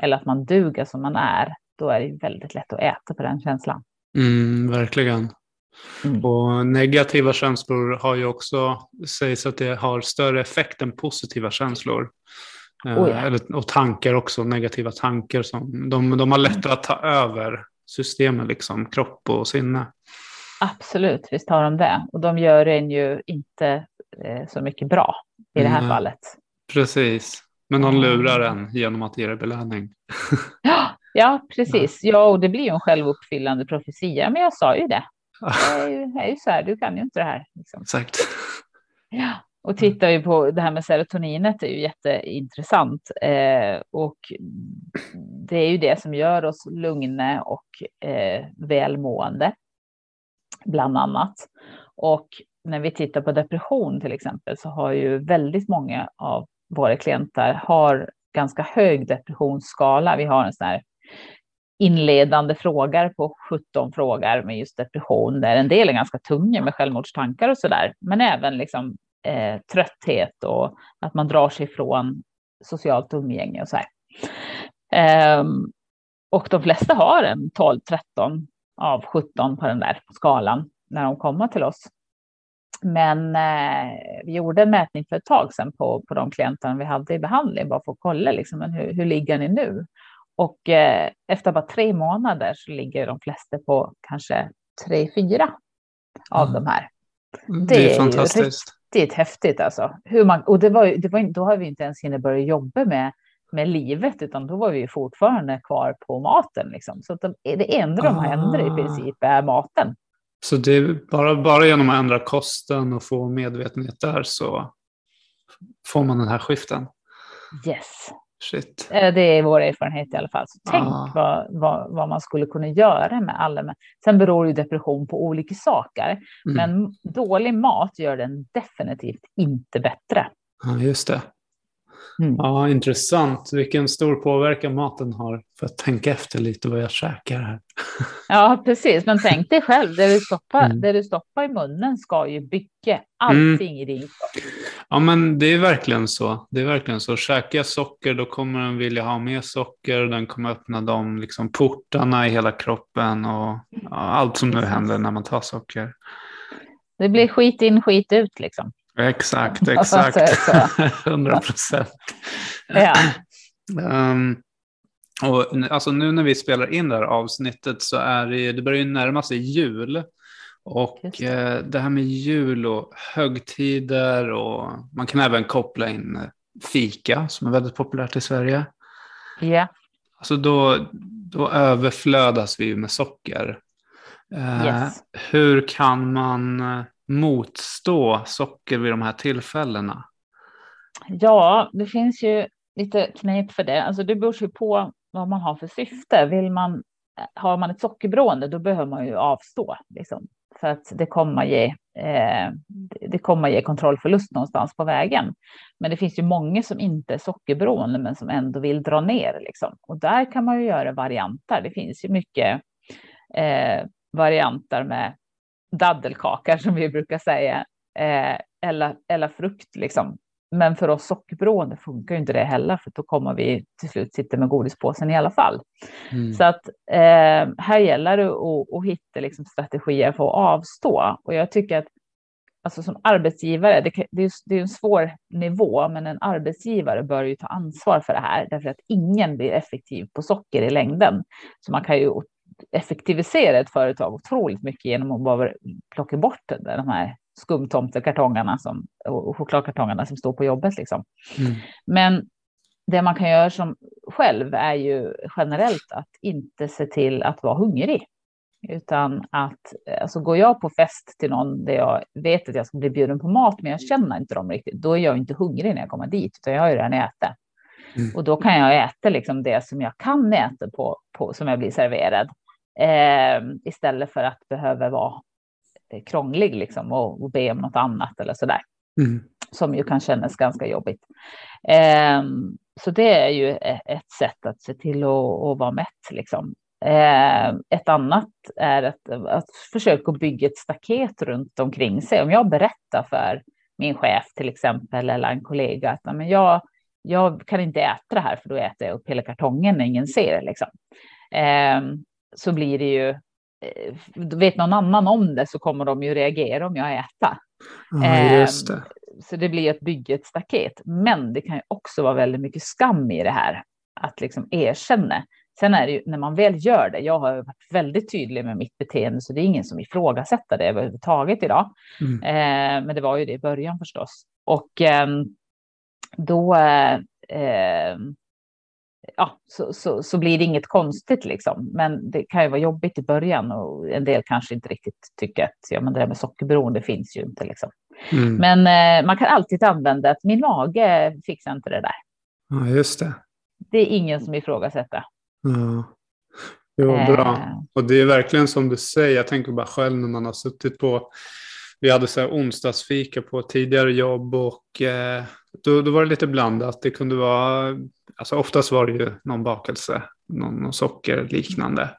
eller att man duger som man är, då är det ju väldigt lätt att äta på den känslan. mm, verkligen. Mm. Och negativa känslor har ju också, sägs att det har större effekt än positiva känslor. Oh ja. och tankar också, negativa tankar. Som, de, de har lättare att ta över systemen, liksom, kropp och sinne. Absolut, visst har de det. Och de gör en ju inte eh, så mycket bra i det här Nej. fallet. Precis. Men de Mm. lurar en genom att ge det belöning. Ja, ja precis. Ja, och det blir ju en självuppfyllande profetia. Men jag sa ju det. Det är ju, är ju så här, du kan ju inte det här. Liksom. Exakt. Ja. Och tittar vi på det här med serotoninet det är ju jätteintressant. Eh, och det är ju det som gör oss lugna och eh, välmående. Bland annat. Och när vi tittar på depression till exempel så har ju väldigt många av våra klienter har ganska hög depressionsskala. Vi har en sån här inledande frågor på 17 frågor med just depression, där en del är ganska tunga med självmordstankar och sådär, men även liksom eh, trötthet och att man drar sig ifrån socialt umgänge och så här. Ehm, och de flesta har en 12, 13 av 17 på den där skalan när de kommer till oss. Men eh, vi gjorde en mätning för ett tag sedan på, på de klienterna vi hade i behandling, bara för att kolla liksom, men hur, hur ligger ni nu? Och eh, efter bara tre månader så ligger de flesta på kanske tre, fyra av Mm. de här. Det, är är fantastiskt. Riktigt häftigt alltså. Hur man, och det var, det var, då har vi inte ens hunnit börja jobba med, med livet, utan då var vi fortfarande kvar på maten. Liksom. Så de, det enda de Ah. ändrar i princip är maten. Så det är bara, bara genom att ändra kosten och få medvetenhet där så får man den här skiften. Yes. Shit. Eh, Det är vår erfarenhet i alla fall. Så tänk Ah. vad, vad, vad man skulle kunna göra med alla. Men sen beror ju depression på olika saker. Mm. Men dålig mat gör den definitivt inte bättre. Ja, just det. Mm. Ja, intressant. Vilken stor påverkan maten har. För att tänka efter lite vad jag käkar här. Ja, precis. Men tänk dig själv, det du stoppar, Mm. det du stoppar i munnen ska ju bygga allting i din kropp. Ja, men det är verkligen så. Det är verkligen så. Käkar jag socker då kommer den vilja ha mer socker. Den kommer öppna de liksom, portarna i hela kroppen och ja, allt som nu händer när man tar socker. Det blir skit in, skit ut liksom. Exakt, Ja, så är det exakt. Hundra procent. Ja, Ehm, och alltså nu när vi spelar in det här avsnittet så är det, det börjar ju närma sig jul. Och det. det. det här med jul och högtider och man kan även koppla in eh, fika som är väldigt populärt i Sverige. ja, Alltså då, då överflödas vi med socker. Eh, Yes. Hur kan man eh, motstå socker vid de här tillfällena? Ja, det finns ju lite knep för det. Alltså det beror ju på vad man har för syfte. Vill man, har man ett sockerberoende, då behöver man ju avstå. Liksom, för att det kommer ge, eh, det kommer ge kontrollförlust någonstans på vägen. Men det finns ju många som inte är sockerberoende, men som ändå vill dra ner. Liksom. Och där kan man ju göra varianter. Det finns ju mycket eh, varianter med daddelkakor som vi brukar säga. Eh, eller, eller frukt liksom. Men för oss sockerberoende funkar ju inte det heller, för då kommer vi till slut sitta med godispåsen i alla fall. Mm. Så att eh, här gäller det att, att hitta liksom strategier för att avstå. Och jag tycker att alltså som arbetsgivare, det, kan- det, är, det är en svår nivå, men en arbetsgivare bör ju ta ansvar för det här, därför att ingen blir effektiv på socker i längden. Så man kan ju effektivisera ett företag otroligt mycket genom att bara plocka bort de här skumtomtekartongerna som, och chokladkartongerna som står på jobbet. Liksom. Mm. Men det man kan göra som själv är ju generellt att inte se till att vara hungrig. Utan att, alltså går jag på fest till någon där jag vet att jag ska bli bjuden på mat, men jag känner inte dem riktigt, då är jag inte hungrig när jag kommer dit, utan jag har ju redan ätit. Mm. Och då kan jag äta liksom det som jag kan äta på, på som jag blir serverad. Eh, istället för att behöva vara eh, krånglig liksom och, och be om något annat eller sådär Mm. som ju kan kännas ganska jobbigt. Ehm, så det är ju e- ett sätt att se till att, vara mätt. Liksom. Ehm, ett annat är att, att försöka bygga ett staket runt omkring sig. Om jag berättar för min chef till exempel eller en kollega att "Nej, men jag, jag kan inte äta det här för då äter jag upp hela kartongen när ingen ser. Liksom. Ehm, så blir det ju, eh, vet någon annan om det så kommer de ju reagera om jag äter. Ja, det. Så det blir att bygga ett staket. Men det kan ju också vara väldigt mycket skam i det här. Att liksom erkänna. Sen är det ju när man väl gör det. Jag har varit väldigt tydlig med mitt beteende, så det är ingen som ifrågasätter det överhuvudtaget idag. Mm. Eh, men det var ju det i början förstås. Och ehm, då eh, ehm, ja, så, så, så blir det inget konstigt liksom. Men det kan ju vara jobbigt i början och en del kanske inte riktigt tycker att ja, men det där med sockerberoende finns ju inte liksom. Mm. Men eh, man kan alltid använda att min mage fixar inte det där. Ja, just det. Det är ingen som ifrågasätter. Ja. Jo, bra. Eh, Och det är verkligen som du säger, jag tänker bara själv när man har suttit på, vi hade så här onsdagsfika på tidigare jobb och eh, då, då var det lite blandat. Det kunde vara, alltså oftast var det ju någon bakelse, någon, någon socker liknande.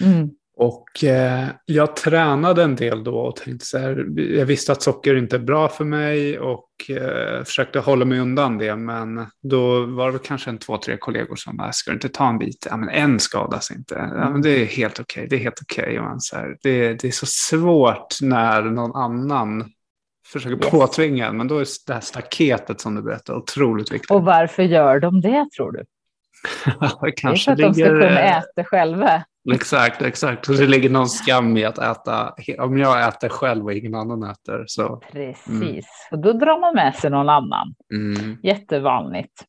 mm, Och eh, jag tränade en del då och tänkte så här, jag visste att socker inte är bra för mig och eh, försökte hålla mig undan det. Men då var det kanske en två, tre kollegor som bara, ska du inte ta en bit? Ja, men en skadas inte. Ja, men det är helt okej, det är helt okej. Och man så här, det, det är så svårt när någon annan försöker Yes. påtvinga en. Men då är det här staketet som du berättar otroligt viktigt. och varför gör de det tror du? det Det är kanske för att de ska ligger, kunna eh, äta själva. Exakt, exakt. Och det ligger någon skam i att äta. Om jag äter själv och ingen annan äter så. Precis, och då drar man med sig någon annan. Mm. Jättevanligt.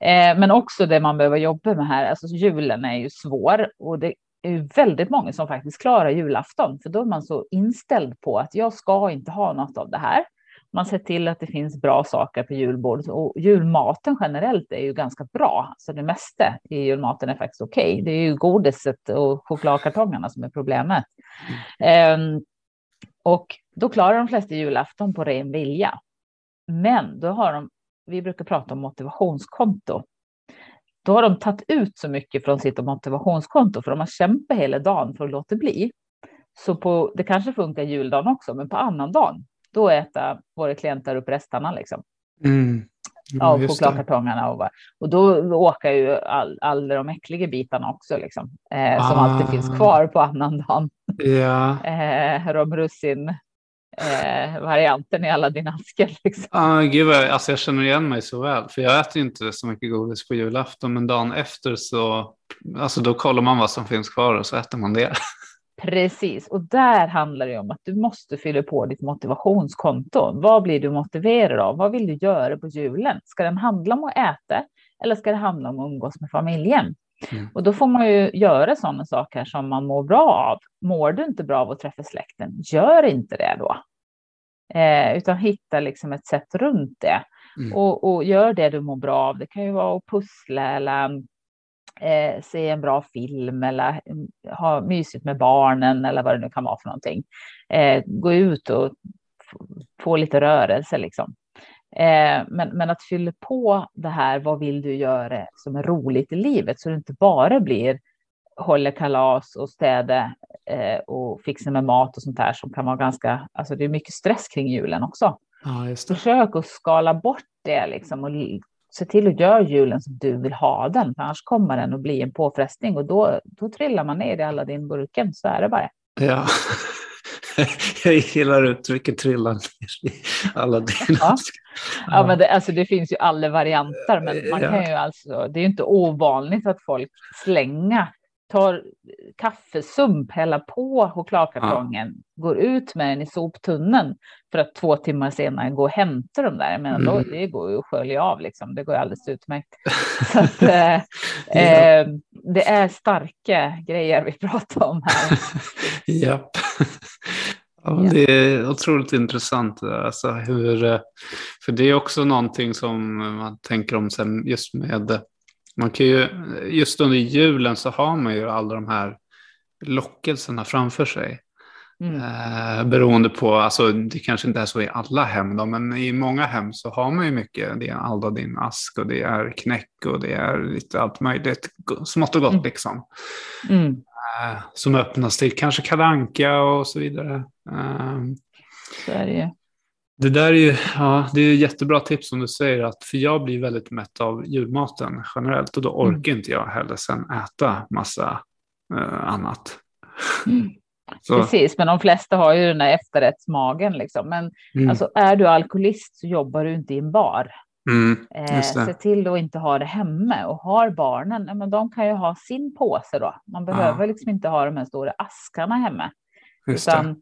Eh, men också det man behöver jobba med här, alltså julen är ju svår och det är väldigt många som faktiskt klarar julafton, för då är man så inställd på att jag ska inte ha något av det här. Man ser till att det finns bra saker på julbordet och julmaten generellt är ju ganska bra. Så det mesta i julmaten är faktiskt okej. Det är ju godiset och chokladkartongerna som är problemet. Ehm, och då klarar de flesta julafton på ren vilja. Men då har de, vi brukar prata om motivationskonto. Då har de tagit ut så mycket från sitt motivationskonto för de har kämpat hela dagen för att låta bli. Så på, det kanske funkar juldagen också, men på annan dagen, då äter våra klienter upp resterna liksom, Mm. Ja, det. chokladkartongerna. Och, och då åker ju all, alla de äckliga bitarna också, liksom, eh, som alltid finns Ah. kvar på annan dagen. Ja, Eh, romrussin eh, varianten i alla dina askar. Liksom. ah, gud vad, alltså jag känner igen mig så väl. För jag äter inte så mycket godis på julafton. Men dagen efter så, alltså då kollar man vad som finns kvar och så äter man det. Precis, och där handlar det om att du måste fylla på ditt motivationskonto. Vad blir du motiverad av? Vad vill du göra på julen? Ska den handla om att äta eller ska det handla om att umgås med familjen? Mm. Och då får man ju göra sådana saker som man mår bra av. Mår du inte bra av att träffa släkten, gör inte det då. Eh, utan hitta liksom ett sätt runt det. Mm. Och, och, gör det du mår bra av. Det kan ju vara att pussla eller eh, se en bra film eller mm, ha mysigt med barnen eller vad det nu kan vara för någonting. Eh, gå ut och få lite rörelse liksom. Eh, men, men att fylla på det här, vad vill du göra som är roligt i livet så det inte bara blir hålla kalas och städa eh, och fixa med mat och sånt där som kan vara ganska, alltså det är mycket stress kring julen också. Ja. Försök att skala bort det liksom och se till att göra julen som du vill ha den, för annars kommer den att bli en påfrestning och då, då trillar man ner i alla din burken, så är det bara. Ja, jag gillar uttrycket trilla ner i alla dina. Ja. ja, men det, alltså, det finns ju alla varianter, men man kan ju alltså, det är ju inte ovanligt att folk slänger tar kaffesump, häller på chokladkartongen, ja. går ut med den i soptunneln för att två timmar senare gå och hämta dem där. Men mm. det går ju att skölja av liksom. Det går alldeles utmärkt. Så att, eh, eh, det är starka grejer vi pratar om här. Japp. Ja, det är otroligt intressant. Alltså hur, eh, för det är också någonting som man tänker om sen just med man kan ju, just under julen så har man ju alla de här lockelserna framför sig. Mm. Eh, beroende på, alltså det kanske inte är så i alla hem då, men i många hem så har man ju mycket, det är Aladdin ask och det är knäck och det är lite allt möjligt, smått och gott mm. liksom. Mm. Eh, som öppnas till kanske kalanka och så vidare. Eh, så är det ju. Det där är ju ja, det är jättebra tips som du säger, att, för jag blir väldigt mätt av julmaten generellt och då mm. orkar mm. inte jag heller sen äta massa eh, annat. Mm. Precis, men de flesta har ju den här efterrättsmagen. Liksom. Men mm. alltså, är du alkoholist så jobbar du inte i en bar. Mm, eh, se till att inte ha det hemma och har barnen, ja, men de kan ju ha sin påse då. Man behöver ja. liksom inte ha de här stora askarna hemma. Just utan det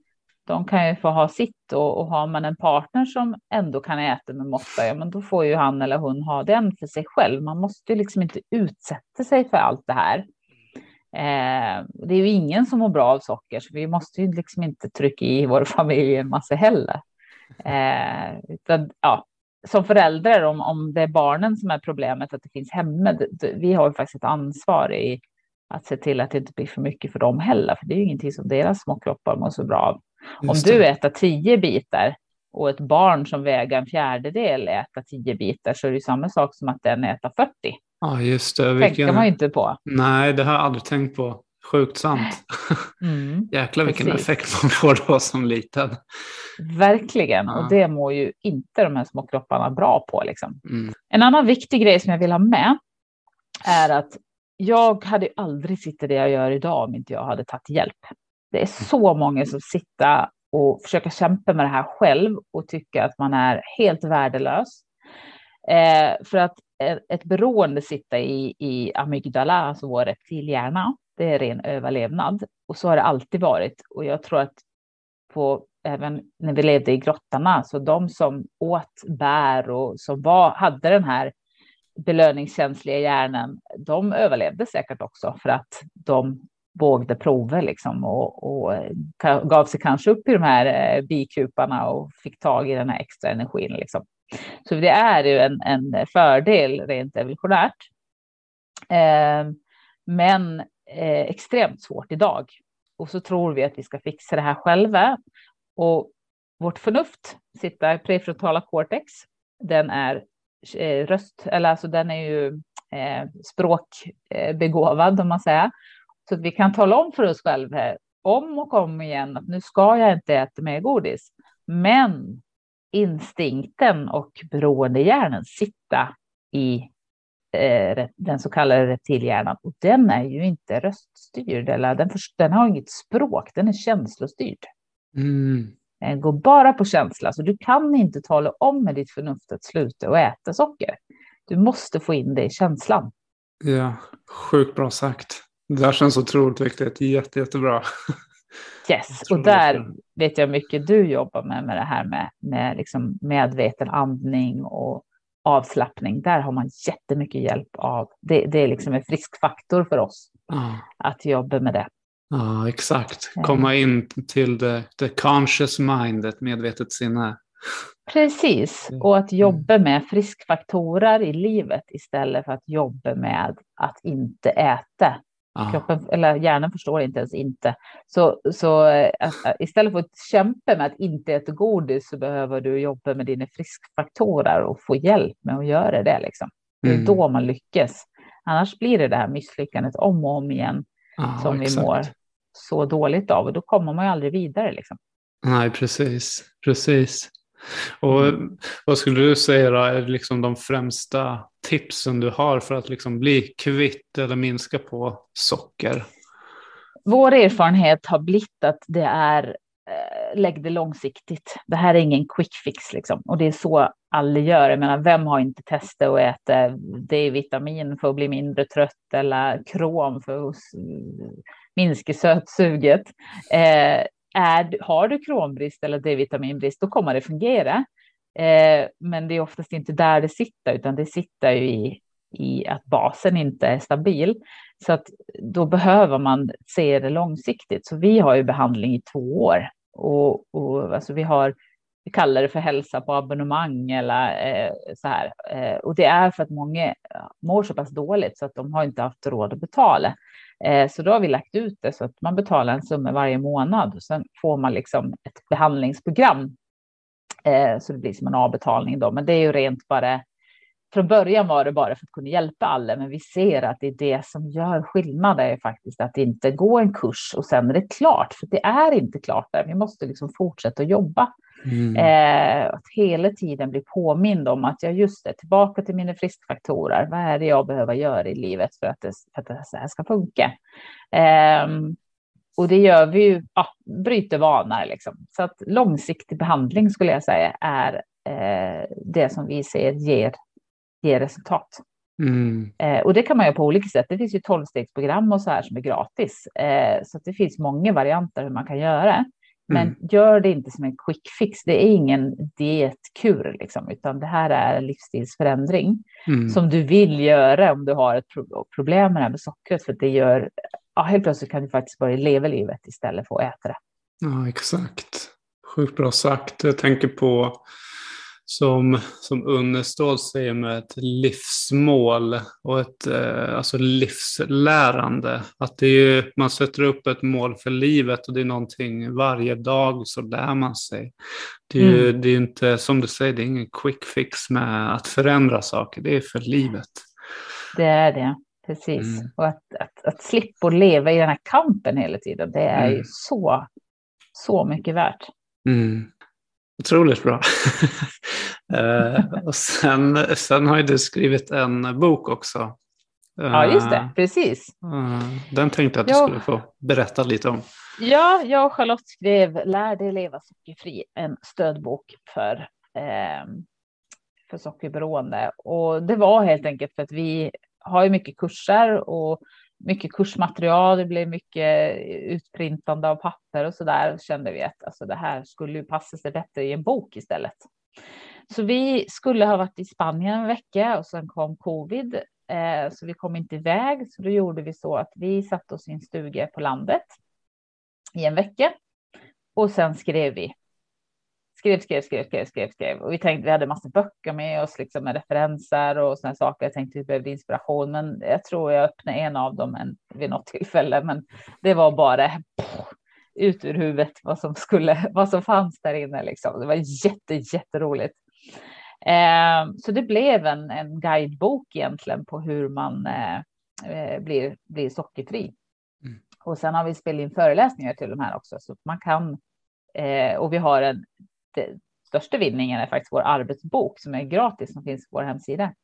de kan ju få ha sitt och, och har man en partner som ändå kan äta med måtta, ja, men då får ju han eller hon ha den för sig själv. Man måste ju liksom inte utsätta sig för allt det här. Eh, det är ju ingen som mår bra av socker, så vi måste ju liksom inte trycka i vår familj en massa heller. Eh, utan, ja, som föräldrar, om, om det är barnen som är problemet, att det finns hemma, vi har ju faktiskt ett ansvar i att se till att det inte blir för mycket för dem heller, för det är ju ingenting som deras små kroppar mår så bra av. Om du äter tio bitar och ett barn som väger en fjärdedel äter tio bitar så är det samma sak som att den äter 40. Ja, just det. Vilken... tänker man ju inte på. Nej, det har jag aldrig tänkt på. Sjukt sant. Mm, Jäklar vilken precis. effekt man får då som liten. Verkligen, ja. och det mår ju inte de här små kropparna bra på. Liksom. Mm. En annan viktig grej som jag vill ha med är att jag hade aldrig suttit där jag gör idag om inte jag hade tagit hjälp. Det är så många som sitter och försöker kämpa med det här själv och tycker att man är helt värdelös. Eh, för att ett beroende sitter i, i amygdala, alltså vår reptilhjärna. Det är ren överlevnad och så har det alltid varit. Och jag tror att på, även när vi levde i grottarna, så de som åt bär och som var, hade den här belöningskänsliga hjärnan, de överlevde säkert också för att de vågade prova liksom och, och, gav sig kanske upp i de här eh, bikuparna och fick tag i den här extra energin. Liksom. Så det är ju en, en fördel rent evolutionärt. Eh, men eh, extremt svårt idag. Och så tror vi att vi ska fixa det här själva. Och vårt förnuft sitter i prefrontala cortex. Den är eh, röst, eller alltså den är ju eh, språkbegåvad eh, om man säger. Så att vi kan tala om för oss själva om och om igen att nu ska jag inte äta mer godis. Men instinkten och beroendehjärnan sitta i den så kallade reptilhjärnan. Och den är ju inte röststyrd, eller den, den har inget språk, den är känslostyrd. Mm. Den går bara på känsla, så du kan inte tala om med ditt förnuft att sluta och äta socker. Du måste få in det i känslan. Ja, sjukt bra sagt. Det där känns otroligt viktigt. Jätte, jättebra. Yes, och där vet jag mycket du jobbar med, med det här med, med liksom medveten andning och avslappning. Där har man jättemycket hjälp av. Det, det är liksom en frisk faktor för oss Ja, att jobba med det. ja exakt. Komma in till the, the conscious mind, ett medvetet sinne. Precis, Mm. och att jobba med friskfaktorer i livet istället för att jobba med att inte äta. Ja, Kroppen, eller hjärnan förstår inte ens inte. Så, så eh, att, istället för att kämpa med att inte äta godis så behöver du jobba med dina friskfaktorer och få hjälp med att göra det. Liksom. Det är Mm. då man lyckas. Annars blir det det här misslyckandet om och om igen ja, som vi exakt. mår så dåligt av och då kommer man ju aldrig vidare. Liksom. Nej, precis. precis. Och vad skulle du säga då, är liksom de främsta tipsen du har för att liksom bli kvitt eller minska på socker? Vår erfarenhet har blivit att det är eh, lägg det långsiktigt. Det här är ingen quick fix liksom. Och det är så alla gör. Jag menar, vem har inte testat att äta D-vitamin för att bli mindre trött eller krom för att minska sötsuget? Eh, är, har du krombrist eller D-vitaminbrist, då kommer det fungera. Eh, men det är oftast inte där det sitter, utan det sitter ju i, i att basen inte är stabil. Så att då behöver man se det långsiktigt. Så vi har ju behandling i två år och, och alltså vi har, vi kallar det för hälsa på abonnemang eller eh, så här. Eh, och det är för att många mår så pass dåligt så att de har inte haft råd att betala. Eh, så då har vi lagt ut det så att man betalar en summa varje månad och sen får man liksom ett behandlingsprogram. Eh, så det blir som en avbetalning då, men det är ju rent bara från början var det bara för att kunna hjälpa alla, men vi ser att det är det som gör skillnad, det är faktiskt att inte gå en kurs och sen är det klart, för det är inte klart där. Vi måste liksom fortsätta jobba. Mm. Eh, att hela tiden bli påmind om att jag just är tillbaka till mina friskfaktorer. Vad är det jag behöver göra i livet för att det, för att det här ska funka? Eh, och det gör vi ju, ja, bryter vanor liksom. Så att långsiktig behandling skulle jag säga är eh, det som vi ser ger, ger resultat. Mm. Eh, och det kan man göra på olika sätt. Det finns ju tolvstegsprogram och så här som är gratis. Eh, så det finns många varianter hur man kan göra. Men Mm. gör det inte som en quick fix. Det är ingen dietkur, liksom, utan det här är en livsstilsförändring Mm. som du vill göra om du har ett pro- problem med det här med sockret. För det gör, ja, helt plötsligt kan du faktiskt börja leva livet istället för att äta det. Ja, exakt. Sjukt bra sagt. Jag tänker på som, som Unnestål säger med ett livsmål och ett eh, alltså livslärande. Att det är ju, man sätter upp ett mål för livet och det är någonting varje dag så lär man sig. Det är ju det är inte, som du säger, det är ingen quick fix med att förändra saker. Det är för livet. Det är det, precis. Mm. Och att, att, att slippa leva i den här kampen hela tiden, det är ju Mm. så, så mycket värt. Mm. Otroligt bra. Eh, och sen, sen har ju du skrivit en bok också. Ja, just Eh, det, precis. eh, den tänkte jag att du Ja. skulle få berätta lite om. Ja, jag och Charlotte skrev Lär dig leva sockerfri, en stödbok för, eh, för sockerberoende. Och det var helt enkelt för att vi har ju mycket kurser och mycket kursmaterial. Det blev mycket utprintande av papper och så där. Kände vi att alltså, det här skulle ju passa sig bättre i en bok istället. Så vi skulle ha varit i Spanien en vecka och sen kom covid. Eh, så vi kom inte iväg. Så då gjorde vi så att vi satte oss i en stuga på landet i en vecka. Och sen skrev vi. Skrev, skrev, skrev, skrev, skrev, skrev. Och vi tänkte vi hade massa böcker med oss, liksom med referenser och sådana saker. Jag tänkte vi behövde inspiration, men jag tror jag öppnade en av dem en, vid något tillfälle. Men det var bara pff, ut ur huvudet vad som skulle, vad som fanns där inne. Liksom. Det var jätte, jätteroligt. Eh, så det blev en, en guidebok egentligen på hur man eh, eh, blir, blir sockerfri. Mm. Och sen har vi spelat in föreläsningar till de här också, så man kan. Eh, och vi har en. Det, största vinningen är faktiskt vår arbetsbok som är gratis som finns på vår hemsida.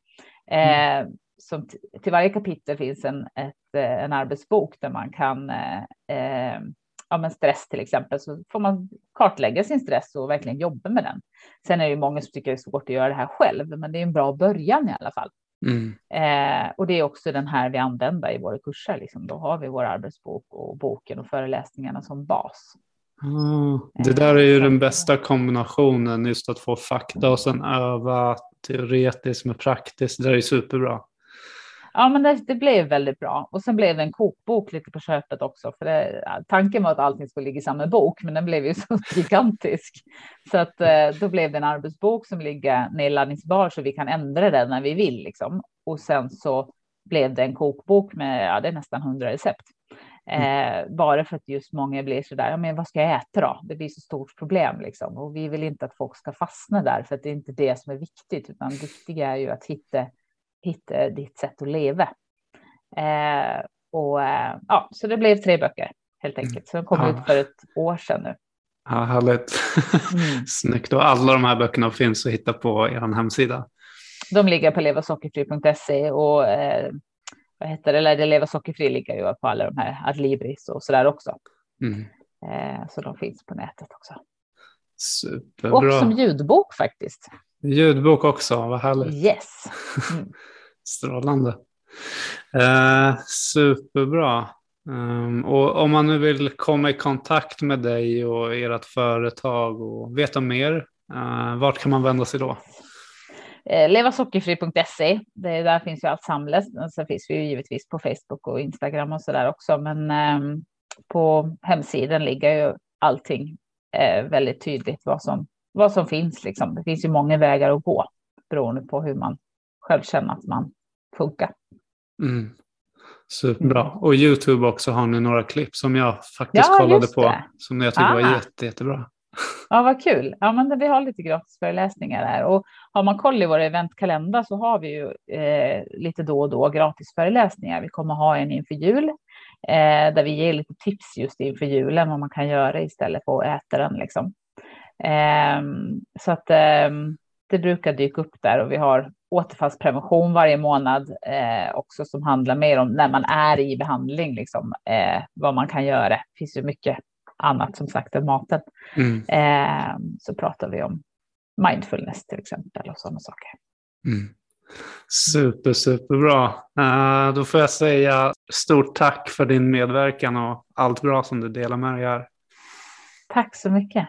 Eh, som t- till varje kapitel finns en, ett, eh, en arbetsbok där man kan eh, eh, ja, men stress till exempel, så får man kartlägga sin stress och verkligen jobba med den. Sen är det ju många som tycker det är svårt att göra det här själv, men det är en bra början i alla fall. Mm. Eh, och det är också den här vi använder i våra kurser. Liksom. Då har vi vår arbetsbok och boken och föreläsningarna som bas. Ah, det där är ju den bästa kombinationen, just att få fakta och sen öva teoretiskt med praktiskt. Det är ju superbra. Ja, men det, det, blev väldigt bra. Och sen blev det en kokbok lite på köpet också. För det, tanken var att allting skulle ligga i samma bok, men den blev ju så gigantisk. Så att eh, då blev det en arbetsbok som ligger nedladdningsbar så vi kan ändra den när vi vill. Liksom. Och sen så blev det en kokbok med ja, det är nästan hundra recept. Mm. Eh, bara för att just många blir så där, ja, men vad ska jag äta då? Det blir så stort problem liksom. Och vi vill inte att folk ska fastna där, för att det är inte det som är viktigt, utan det viktiga är ju att hitta, hitta ditt sätt att leva. Eh, och eh, ja, så det blev tre böcker helt mm. enkelt. Så de kom ja. ut för ett år sedan nu. Ja, härligt. Mm. Snyggt. Och alla de här böckerna finns att hitta på er hemsida. De ligger på levasockerfri.se och eh, vad heter det, eller Leva sockerfri ligger ju på alla de här Adlibris och så där också. Mm. Eh, så de finns på nätet också. Superbra. Och som ljudbok faktiskt. Ljudbok också, vad härligt. Yes. Mm. Strålande. Eh, superbra. Um, och om man nu vill komma i kontakt med dig och ert företag och veta mer, uh, vart kan man vända sig då? Eh, levasockerfri.se. Där finns ju allt samlat. Sen finns vi ju givetvis på Facebook och Instagram och så där också. Men eh, på hemsidan ligger ju allting eh, väldigt tydligt vad som, vad som finns. Liksom. Det finns ju många vägar att gå beroende på hur man själv känner att man funkar. Mm. Superbra. Mm. Och YouTube också har ni några klipp som jag faktiskt ja, kollade på. Som jag tyckte ah. var jätte, jättebra. Ja, vad kul. Ja, men vi har lite gratisföreläsningar här och har man koll i vår eventkalender så har vi ju eh, lite då och då gratisföreläsningar. Vi kommer ha en inför jul eh, där vi ger lite tips just inför julen vad man kan göra istället för att äta den liksom. Eh, så att ehm, det brukar dyka upp där och vi har återfallsprevention varje månad eh, också som handlar mer om när man är i behandling, liksom, eh, vad man kan göra. Det finns ju mycket annat som sagt än maten. Mm. Eh, så pratar vi om mindfulness till exempel och sådana saker. Mm. Super, superbra. Uh, då får jag säga stort tack för din medverkan och allt bra som du delar med dig här. Tack så mycket.